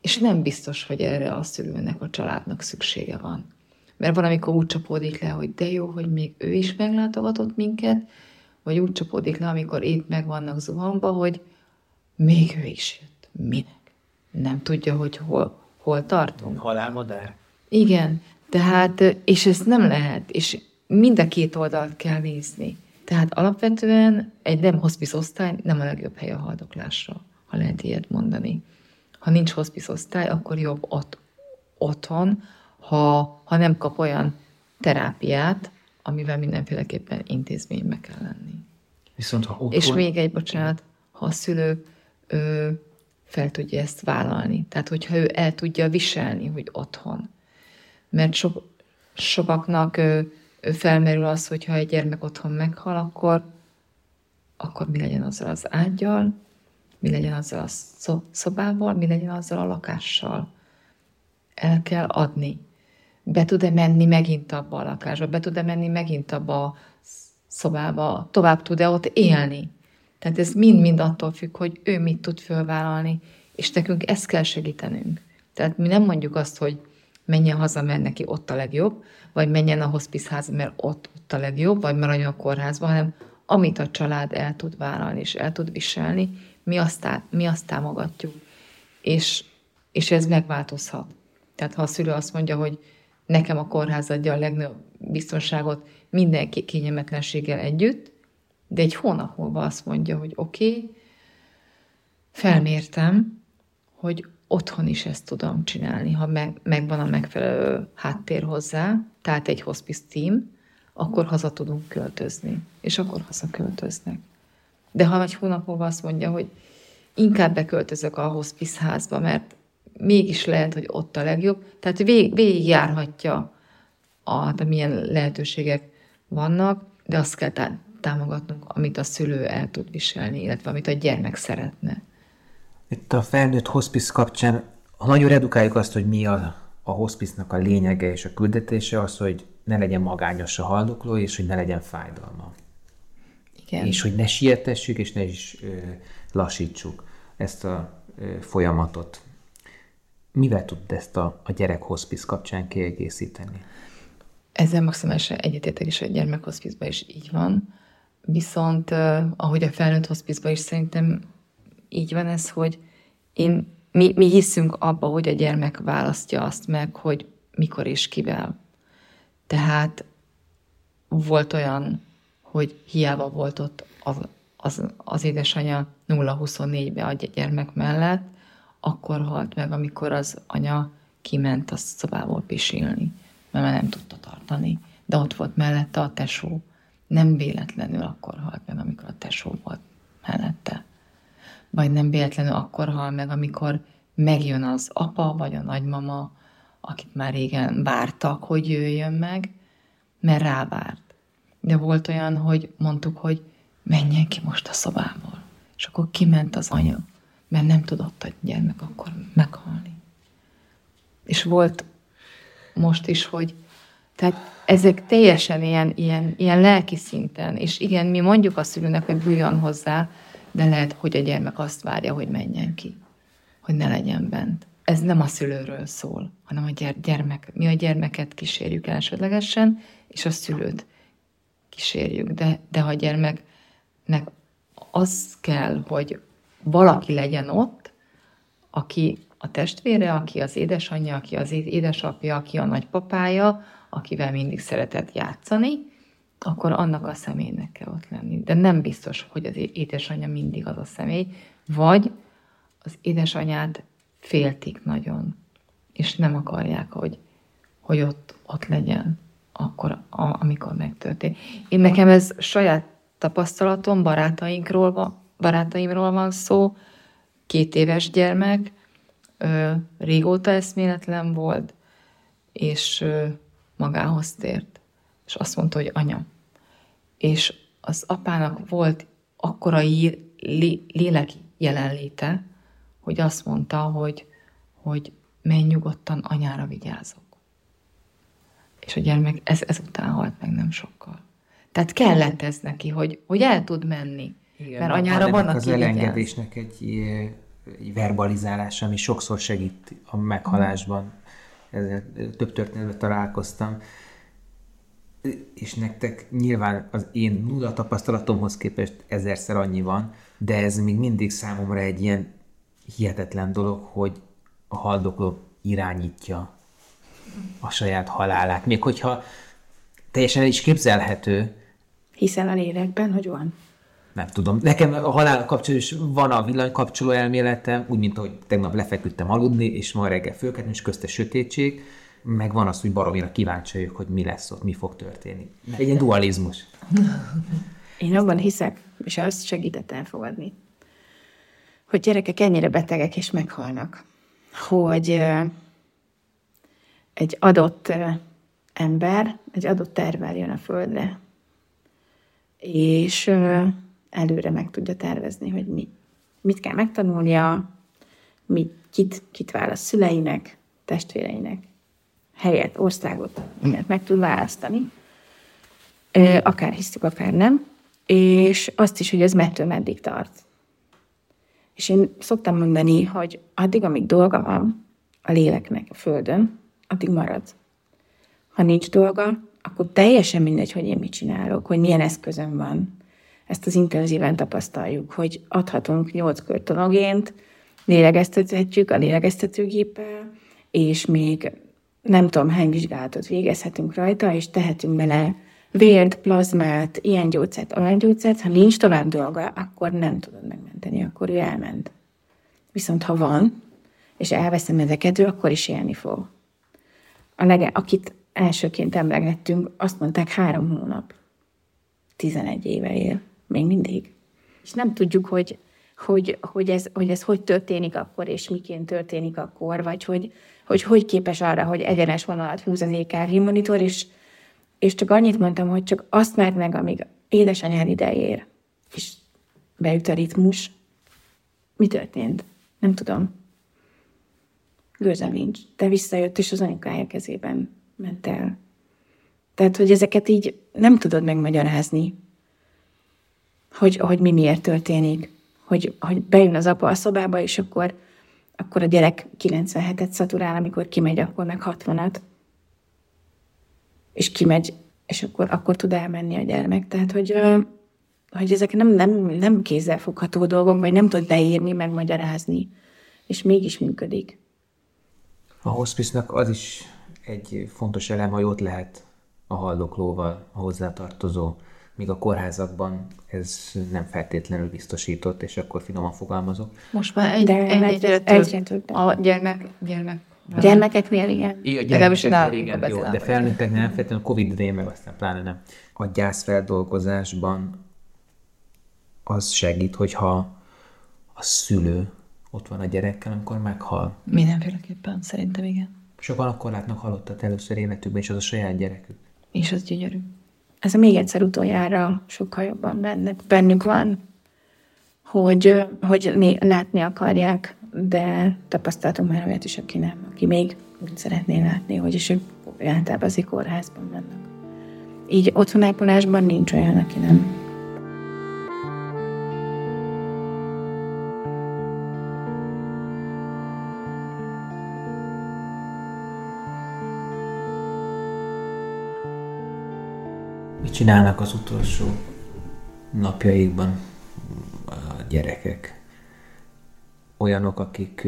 És nem biztos, hogy erre a szülőnek, a családnak szüksége van. Mert van, amikor úgy csapódik le, hogy de jó, hogy még ő is meglátogatott minket, vagy úgy csapódik le, amikor itt meg vannak zuhanva, hogy még ő is jött. Minek? Nem tudja, hogy hol, hol tartunk. Halálmadár. Igen, tehát, és ez nem lehet, és mind a két oldalt kell nézni. Tehát alapvetően egy nem hospice osztály nem a legjobb hely a haldoklásra, ha lehet ilyet mondani. Ha nincs hospice osztály, akkor jobb ott, otthon, ha, ha nem kap olyan terápiát, amivel mindenféleképpen intézménybe kell lenni. Viszont ha otthon... És még egy bocsánat, ha a szülő ö, fel tudja ezt vállalni. Tehát, hogyha ő el tudja viselni, hogy otthon. Mert so, sokaknak ö, ö, felmerül az, hogyha egy gyermek otthon meghal, akkor, akkor mi legyen azzal az ágyal, mi legyen azzal a szobával, mi legyen azzal a lakással. El kell adni. Be tud-e menni megint abba a lakásba, be tud-e menni megint abba a szobába, tovább tud-e ott élni. Tehát ez mind-mind attól függ, hogy ő mit tud fölvállalni, és nekünk ezt kell segítenünk. Tehát mi nem mondjuk azt, hogy menjen haza, mert neki ott a legjobb, vagy menjen a hospice mert ott, ott a legjobb, vagy maradjon a kórházban, hanem amit a család el tud vállalni és el tud viselni, mi azt, mi azt támogatjuk. És, és ez megváltozhat. Tehát ha a szülő azt mondja, hogy nekem a kórház adja a legnagyobb biztonságot mindenki kényelmetlenséggel együtt, de egy hónap múlva azt mondja, hogy oké, okay, felmértem, hogy otthon is ezt tudom csinálni, ha meg, megvan a megfelelő háttér hozzá, tehát egy hospice team, akkor haza tudunk költözni, és akkor haza költöznek. De ha egy hónap múlva azt mondja, hogy inkább beköltözök a hospice házba, mert mégis lehet, hogy ott a legjobb, tehát vég, végigjárhatja, a, hát milyen lehetőségek vannak, de azt kell támogatnunk, amit a szülő el tud viselni, illetve amit a gyermek szeretne. Itt a felnőtt hospice kapcsán, ha nagyon redukáljuk azt, hogy mi a, a hospice-nak a lényege és a küldetése, az, hogy ne legyen magányos a haldokló, és hogy ne legyen fájdalma. Igen. És hogy ne sietessük, és ne is ö, lassítsuk ezt a ö, folyamatot. Mivel tud ezt a, a gyerek hospice kapcsán kiegészíteni? Ezzel maximálisan egyetértek is, hogy a gyermekhospizban is így van. Viszont ahogy a felnőtt hospizban is szerintem így van ez, hogy én, mi, mi hiszünk abba, hogy a gyermek választja azt meg, hogy mikor és kivel. Tehát volt olyan, hogy hiába volt ott az, az, az édesanyja 0-24-be a gyermek mellett, akkor halt meg, amikor az anya kiment a szobából pisilni mert már nem tudta tartani. De ott volt mellette a tesó. Nem véletlenül akkor halt meg, amikor a tesó volt mellette. Vagy nem véletlenül akkor hal meg, amikor megjön az apa vagy a nagymama, akit már régen vártak, hogy jöjjön meg, mert rávárt. De volt olyan, hogy mondtuk, hogy menjen ki most a szobából. És akkor kiment az anya, mert nem tudott a gyermek akkor meghalni. És volt most is, hogy tehát ezek teljesen ilyen, ilyen, ilyen lelki szinten, és igen, mi mondjuk a szülőnek, hogy bújjon hozzá, de lehet, hogy a gyermek azt várja, hogy menjen ki, hogy ne legyen bent. Ez nem a szülőről szól, hanem a gyermek. Mi a gyermeket kísérjük elsődlegesen, és a szülőt kísérjük. De, de ha a gyermeknek az kell, hogy valaki legyen ott, aki a testvére, aki az édesanyja, aki az édesapja, aki a nagypapája, akivel mindig szeretett játszani, akkor annak a személynek kell ott lenni. De nem biztos, hogy az édesanyja mindig az a személy, vagy az édesanyát féltik nagyon, és nem akarják, hogy, hogy ott, ott legyen akkor, a, amikor megtörténik. Én nekem ez saját tapasztalatom, barátainkról barátaimról van szó, két éves gyermek, ö, régóta eszméletlen volt, és ö, magához tért. És azt mondta, hogy anya. És az apának volt akkora lélek jelenléte, hogy azt mondta, hogy, hogy menj nyugodtan, anyára vigyázok. És a gyermek ez, ezután halt meg nem sokkal. Tehát kellett ez neki, hogy, hogy el tud menni. Igen, mert anyára van, aki az elengedésnek egy egy verbalizálás, ami sokszor segít a meghalásban. ezzel több történetben találkoztam, és nektek nyilván az én nulla tapasztalatomhoz képest ezerszer annyi van, de ez még mindig számomra egy ilyen hihetetlen dolog, hogy a haldokló irányítja a saját halálát. Még hogyha teljesen el is képzelhető. Hiszen a lélekben, hogy van. Nem tudom. Nekem a halál kapcsolatban is van a villanykapcsoló elméletem, úgy, mint ahogy tegnap lefeküdtem aludni, és ma reggel fölkeltem, és közte sötétség, meg van az, hogy baromira kíváncsi vagyok, hogy mi lesz ott, mi fog történni. Egy ilyen dualizmus. Én abban hiszek, és azt segített elfogadni, hogy gyerekek ennyire betegek és meghalnak, hogy egy adott ember, egy adott tervel jön a földre, és előre meg tudja tervezni, hogy mi, mit kell megtanulnia, mit, kit, kit választ szüleinek, testvéreinek, helyet, országot, mindent meg tud választani, akár hisztük, akár nem, és azt is, hogy ez mettől meddig tart. És én szoktam mondani, hogy addig, amíg dolga van a léleknek a földön, addig marad. Ha nincs dolga, akkor teljesen mindegy, hogy én mit csinálok, hogy milyen eszközöm van. Ezt az intenzíven tapasztaljuk, hogy adhatunk nyolc körtonogént, lélegeztethetjük a lélegeztetőgéppel, és még nem tudom hány vizsgálatot végezhetünk rajta, és tehetünk bele vért, plazmát, ilyen gyógyszert, olyan gyógyszert, ha nincs tovább dolga, akkor nem tudod megmenteni, akkor ő elment. Viszont ha van, és elveszem ezeket, ő akkor is élni fog. A lege, akit elsőként emlegettünk, azt mondták három hónap. 11 éve él. Még mindig. És nem tudjuk, hogy, hogy, hogy, ez, hogy ez hogy történik akkor, és miként történik akkor, vagy hogy hogy, hogy képes arra, hogy egyenes vonalat húz az EKG monitor, és, és csak annyit mondtam, hogy csak azt mert meg, amíg édesanyád idejér, és beüt a ritmus. Mi történt? Nem tudom. Gőzem nincs. De visszajött, és az anyukája kezében ment el. Tehát, hogy ezeket így nem tudod megmagyarázni, hogy, hogy mi miért történik. Hogy, hogy bejön az apa a szobába, és akkor, akkor a gyerek 97-et szaturál, amikor kimegy, akkor meg 60-at. És kimegy, és akkor, akkor tud elmenni a gyermek. Tehát, hogy, hogy ezek nem, nem, nem kézzelfogható dolgok, vagy nem tud leírni, megmagyarázni. És mégis működik. A hospice az is egy fontos elem, hogy ott lehet a haldoklóval, a hozzátartozó, míg a kórházakban ez nem feltétlenül biztosított, és akkor finoman fogalmazok. Most már egy, De egy, egy, egy, egyre több. A gyermek, gyermek a gyermekeknél igen. Igen, gyermekeknél igen, jó, de felnőtteknél nem feltétlenül a Covid idején meg aztán pláne nem. A gyászfeldolgozásban az segít, hogyha a szülő ott van a gyerekkel, amikor meghal. Mindenféleképpen, szerintem igen. Sokan akkor látnak halottat először életükben, és az a saját gyerekük. És az gyönyörű. Ez még egyszer utoljára sokkal jobban bennük, bennük van, hogy, hogy látni akarják, de tapasztaltunk már olyat is, aki nem, aki még úgy szeretné látni, hogy is ők általában az kórházban vannak. Így otthonápolásban nincs olyan, aki nem csinálnak az utolsó napjaikban a gyerekek? Olyanok, akik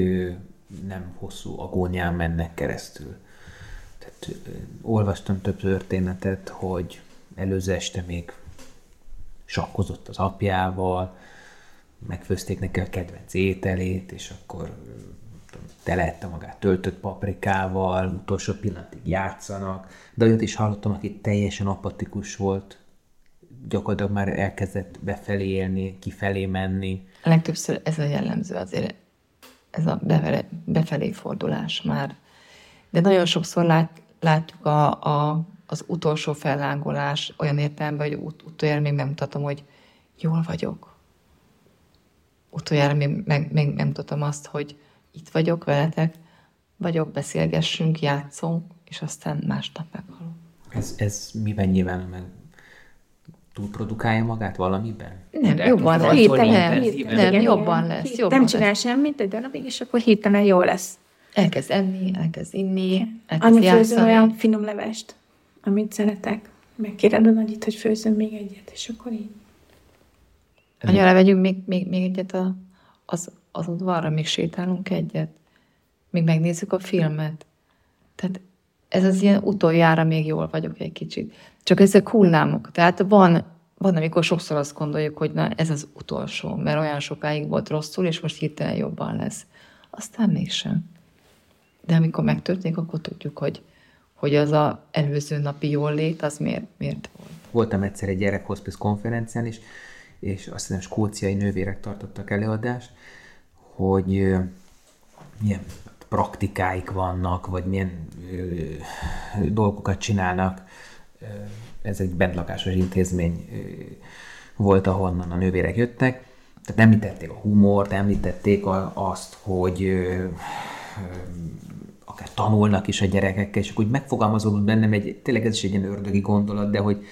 nem hosszú agónián mennek keresztül. Tehát olvastam több történetet, hogy előző este még sakkozott az apjával, megfőzték neki a kedvenc ételét, és akkor telette magát töltött paprikával, utolsó pillanatig játszanak, de olyat is hallottam, aki teljesen apatikus volt, gyakorlatilag már elkezdett befelé élni, kifelé menni. Legtöbbször ez a jellemző azért, ez a befelé, befelé fordulás már. De nagyon sokszor lát, látjuk a, a, az utolsó fellángolás olyan értelemben, hogy ut- utoljára még nem mutatom, hogy jól vagyok. Utoljára még, meg, még nem mutatom azt, hogy itt vagyok veletek, vagyok, beszélgessünk, játszunk, és aztán másnap meghalok. Ez, ez miben nyilván meg túlprodukálja magát valamiben? Nem, De jobban lesz. Nem, nem, nem, jobban lesz. Jobban nem csinál lesz. semmit egy darabig, és akkor hirtelen jó lesz. Elkezd enni, elkezd inni, elkezd Annyi főzöm játszani. olyan finom levest, amit szeretek. Megkéred a nagyit, hogy főzöm még egyet, és akkor így. Anya, levegyünk még, még, még egyet a, az, az udvarra, még sétálunk egyet. Még megnézzük a filmet. Tehát ez az ilyen utoljára még jól vagyok egy kicsit. Csak ezek hullámok. Tehát van, van, amikor sokszor azt gondoljuk, hogy na, ez az utolsó, mert olyan sokáig volt rosszul, és most hirtelen jobban lesz. Aztán mégsem. De amikor megtörténik, akkor tudjuk, hogy, hogy az a előző napi jól lét, az miért, miért volt. Voltam egyszer egy gyerekhospice konferencián is, és azt hiszem skóciai nővérek tartottak előadást, hogy milyen praktikáik vannak, vagy milyen dolgokat csinálnak. Ez egy bentlakásos intézmény ö, volt, ahonnan a nővérek jöttek. Tehát említették a humort, említették a, azt, hogy akár tanulnak is a gyerekekkel, és akkor úgy megfogalmazódott bennem egy, tényleg ez is egy ilyen ördögi gondolat, de hogy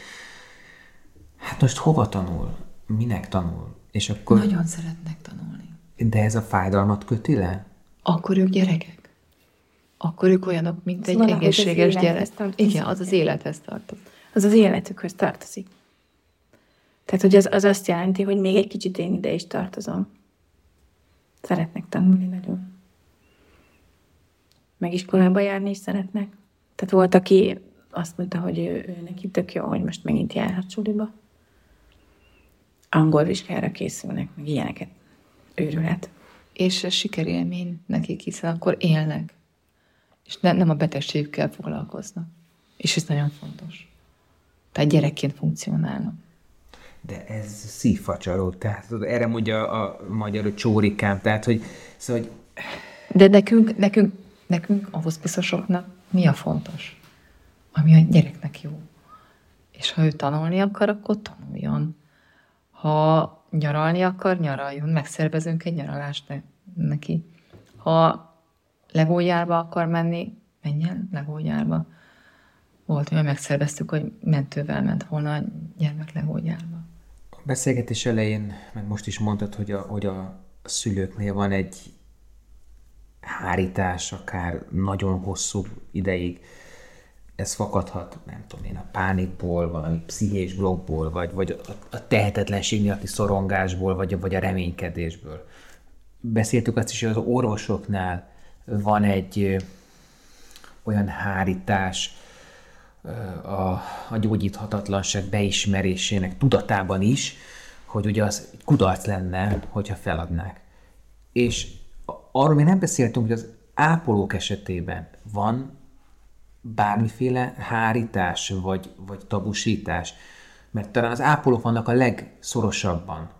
hát most hova tanul? Minek tanul? És akkor, Nagyon szeretnek tanulni. De ez a fájdalmat köti le? Akkor ők gyerekek. Akkor ők olyanok, mint egy valahogy egészséges gyerek. tartozik. Igen, az az élethez tartozik. Az az életükhöz tartozik. Tehát, hogy az, az azt jelenti, hogy még egy kicsit én ide is tartozom. Szeretnek tanulni nagyon. Meg iskolába járni is szeretnek. Tehát volt, aki azt mondta, hogy ő, ő neki tök jó, hogy most megint járhat suliba. Angol vizsgára készülnek, meg ilyeneket. Őrület. És ez sikerélmény nekik, hiszen akkor élnek. És ne, nem a betegségükkel foglalkoznak. És ez nagyon fontos. Tehát gyerekként funkcionálnak. De ez szívfacsaró, tehát erre mondja a magyar, hogy csórikám, tehát hogy, szóval, hogy De nekünk, nekünk, nekünk a hospicosoknak mi a fontos? Ami a gyereknek jó. És ha ő tanulni akar, akkor tanuljon. Ha nyaralni akar, nyaraljon. Megszervezünk egy nyaralást ne- neki. Ha legógyárba akar menni, menjen legógyárba. Volt, hogy megszerveztük, hogy mentővel ment volna a gyermek legógyárba. a beszélgetés elején, meg most is mondtad, hogy a, hogy a szülőknél van egy hárítás, akár nagyon hosszú ideig. Ez fakadhat, nem tudom én, a pánikból, valami pszichés blokkból, vagy, vagy a, a tehetetlenség miatti szorongásból, vagy, vagy a reménykedésből. Beszéltük azt is, hogy az orvosoknál van egy olyan hárítás, a, a gyógyíthatatlanság beismerésének tudatában is, hogy ugye az kudarc lenne, hogyha feladnák. És arról még nem beszéltünk, hogy az ápolók esetében van bármiféle hárítás, vagy, vagy tabusítás, mert talán az ápolók vannak a legszorosabban,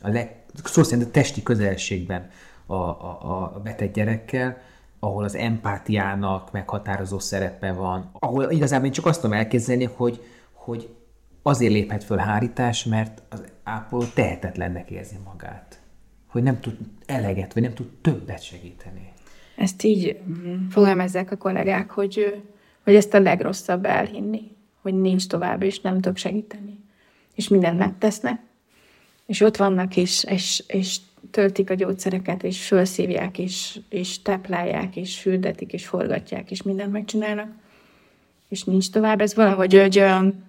a leg, szó szerint a testi közelségben a, a, a beteg gyerekkel, ahol az empátiának meghatározó szerepe van, ahol igazából én csak azt tudom elképzelni, hogy, hogy azért léphet föl hárítás, mert az ápoló tehetetlennek érzi magát. Hogy nem tud eleget, vagy nem tud többet segíteni. Ezt így mm, fogalmazzák a kollégák, hogy, hogy ezt a legrosszabb elhinni, hogy nincs tovább, és nem tudok segíteni. És mindent megtesznek, és ott vannak, és, és, és töltik a gyógyszereket, és felszívják, és, és táplálják, és fürdetik, és forgatják, és mindent megcsinálnak, és nincs tovább. Ez valahogy egy olyan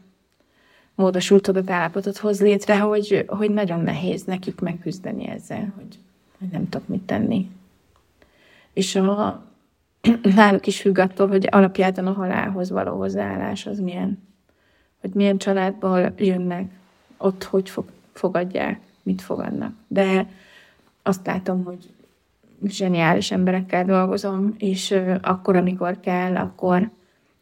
módosult tudatállapotot hoz létre, hogy, hogy nagyon nehéz nekik megküzdeni ezzel, hogy, hogy nem tudok mit tenni. És a, [CLEARS THROAT] náluk is függ attól, hogy alapjában a halálhoz való hozzáállás az milyen. Hogy milyen családból jönnek, ott hogy fog, fogadják, mit fogadnak. De azt látom, hogy zseniális emberekkel dolgozom, és akkor, amikor kell, akkor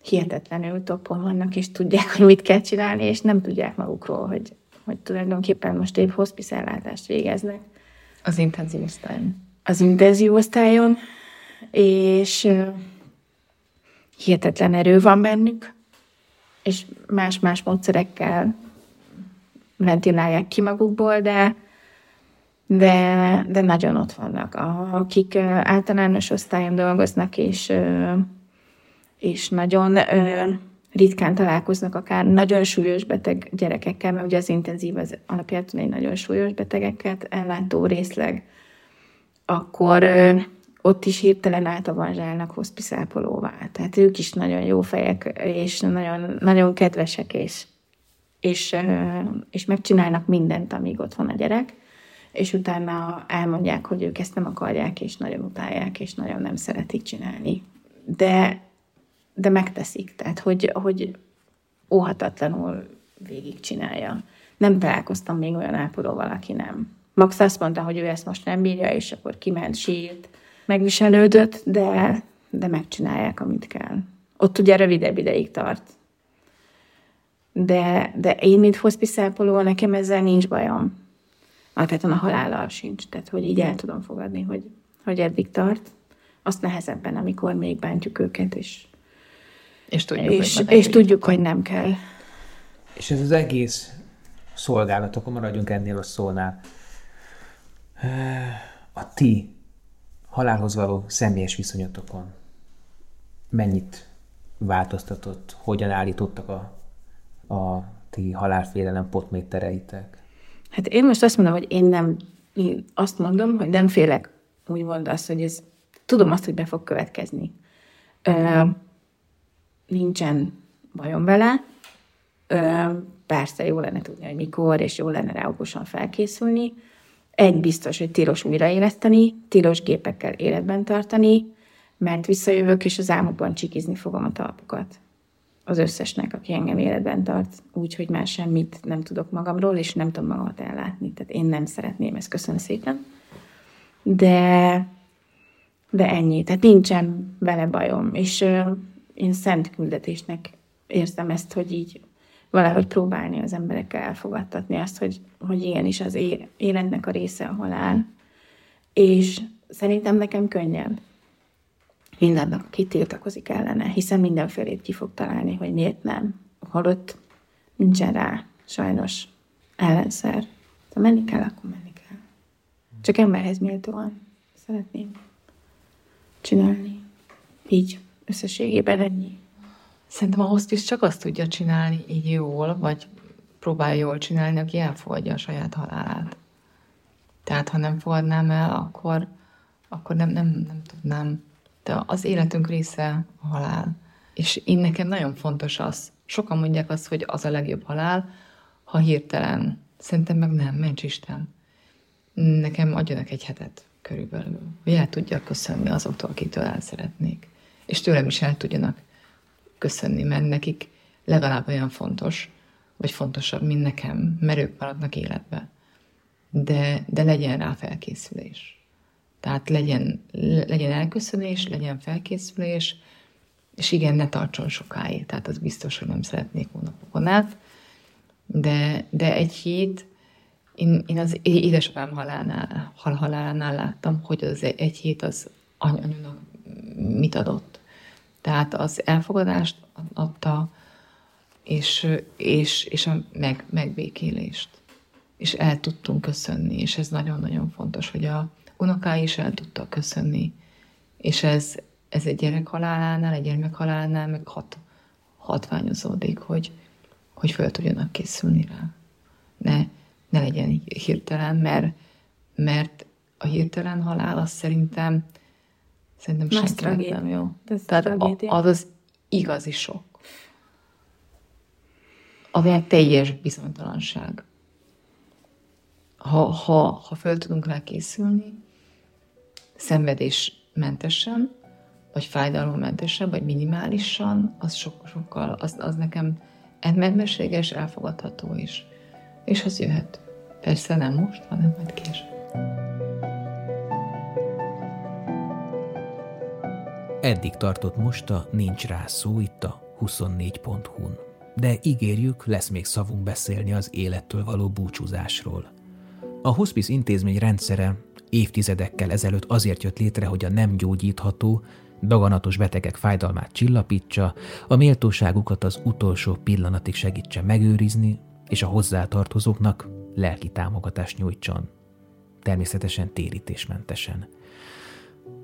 hihetetlenül toppon vannak, és tudják, hogy mit kell csinálni, és nem tudják magukról, hogy, hogy tulajdonképpen most épp hospice ellátást végeznek Az intenzív osztályon. az intenzív osztályon, és hihetetlen erő van bennük, és más-más módszerekkel ventilálják ki magukból, de, de, de nagyon ott vannak. Akik általános osztályon dolgoznak, és, és nagyon ritkán találkoznak akár nagyon súlyos beteg gyerekekkel, mert ugye az intenzív az alapjában egy nagyon súlyos betegeket ellátó részleg, akkor ott is hirtelen átavanzsálnak hospiszápolóvá. Tehát ők is nagyon jó fejek, és nagyon, nagyon kedvesek, és, és, és megcsinálnak mindent, amíg ott van a gyerek, és utána elmondják, hogy ők ezt nem akarják, és nagyon utálják, és nagyon nem szeretik csinálni. De, de megteszik, tehát hogy, hogy óhatatlanul végigcsinálja. Nem találkoztam még olyan ápolóval, aki nem. Max azt mondta, hogy ő ezt most nem bírja, és akkor kiment, sírt, megviselődött, de, de megcsinálják, amit kell. Ott ugye rövidebb ideig tart. De, de én, mint hospiszápoló, nekem ezzel nincs bajom. Alapvetően a halállal sincs. Tehát, hogy így el tudom fogadni, hogy, hogy eddig tart. Azt nehezebben, amikor még bántjuk őket, és, és tudjuk, és, hogy, és tudjuk, hogy nem kell. És ez az egész szolgálat, akkor maradjunk ennél a szónál. A ti halálhoz való személyes viszonyotokon mennyit változtatott, hogyan állítottak a, a ti halálfélelem potmétereitek? Hát én most azt mondom, hogy én nem, én azt mondom, hogy nem félek úgymond azt, hogy ez, tudom azt, hogy be fog következni. Ö, nincsen bajom vele, ö, persze jó lenne tudni, hogy mikor, és jó lenne rá okosan felkészülni. Egy biztos, hogy tilos újraéleszteni, tilos gépekkel életben tartani, mert visszajövök, és az álmokban csikizni fogom a talapokat. Az összesnek, aki engem életben tart, úgy, hogy már semmit nem tudok magamról, és nem tudom magamat ellátni. Tehát én nem szeretném ezt, köszönöm szépen. De, de ennyi. Tehát nincsen vele bajom. És ö, én szent küldetésnek érzem ezt, hogy így valahogy próbálni az emberekkel elfogadtatni azt, hogy, hogy igenis az életnek a része a halál. És szerintem nekem könnyebb mindennek, aki tiltakozik ellene, hiszen mindenfélét ki fog találni, hogy miért nem. Holott nincsen rá sajnos ellenszer. Ha menni kell, akkor menni kell. Csak emberhez méltóan szeretném csinálni. Így összességében ennyi. Szerintem a hospice csak azt tudja csinálni így jól, vagy próbálja jól csinálni, aki elfogadja a saját halálát. Tehát ha nem fogadnám el, akkor, akkor nem, nem, nem tudnám. De az életünk része a halál. És én nekem nagyon fontos az, sokan mondják azt, hogy az a legjobb halál, ha hirtelen. Szerintem meg nem, mencs Isten. Nekem adjanak egy hetet körülbelül, hogy el tudjak köszönni azoktól, akitől el szeretnék. És tőlem is el tudjanak köszönni, mert nekik legalább olyan fontos, vagy fontosabb, mint nekem, mert ők maradnak életbe. De, de legyen rá felkészülés. Tehát legyen, legyen elköszönés, legyen felkészülés, és igen, ne tartson sokáig. Tehát az biztos, hogy nem szeretnék hónapokon át. De, de egy hét, én, én az édesapám halálnál, hal halálnál láttam, hogy az egy hét az anyunak mit adott. Tehát az elfogadást adta, és, és, és a meg, megbékélést. És el tudtunk köszönni, és ez nagyon-nagyon fontos, hogy a unokái is el tudtak köszönni. És ez, ez egy gyerek halálánál, egy gyermek halálánál meg hat, hatványozódik, hogy, hogy föl tudjanak készülni rá. Ne, ne legyen hirtelen, mert, mert a hirtelen halál az szerintem Szerintem Nagy senkinek nem jó. Ez Tehát tragédia. a, az az igazi sok. Ilyen teljes bizonytalanság. Ha, ha, ha föl tudunk rá készülni, szenvedésmentesen, vagy fájdalommentesen, vagy minimálisan, az sok, sokkal, az, az nekem emberséges, elfogadható is. És az jöhet. Persze nem most, hanem majd később. Eddig tartott most a Nincs rá szó itt a 24.hu-n. De ígérjük, lesz még szavunk beszélni az élettől való búcsúzásról. A hospice intézmény rendszere évtizedekkel ezelőtt azért jött létre, hogy a nem gyógyítható, daganatos betegek fájdalmát csillapítsa, a méltóságukat az utolsó pillanatig segítse megőrizni, és a hozzátartozóknak lelki támogatást nyújtson. Természetesen térítésmentesen.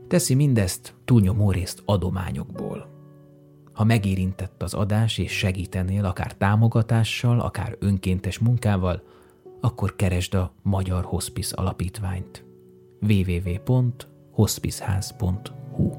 Teszi mindezt túlnyomó részt adományokból. Ha megérintett az adás és segítenél akár támogatással, akár önkéntes munkával, akkor keresd a Magyar Hospice Alapítványt. www.hospice.hu hospizház.hu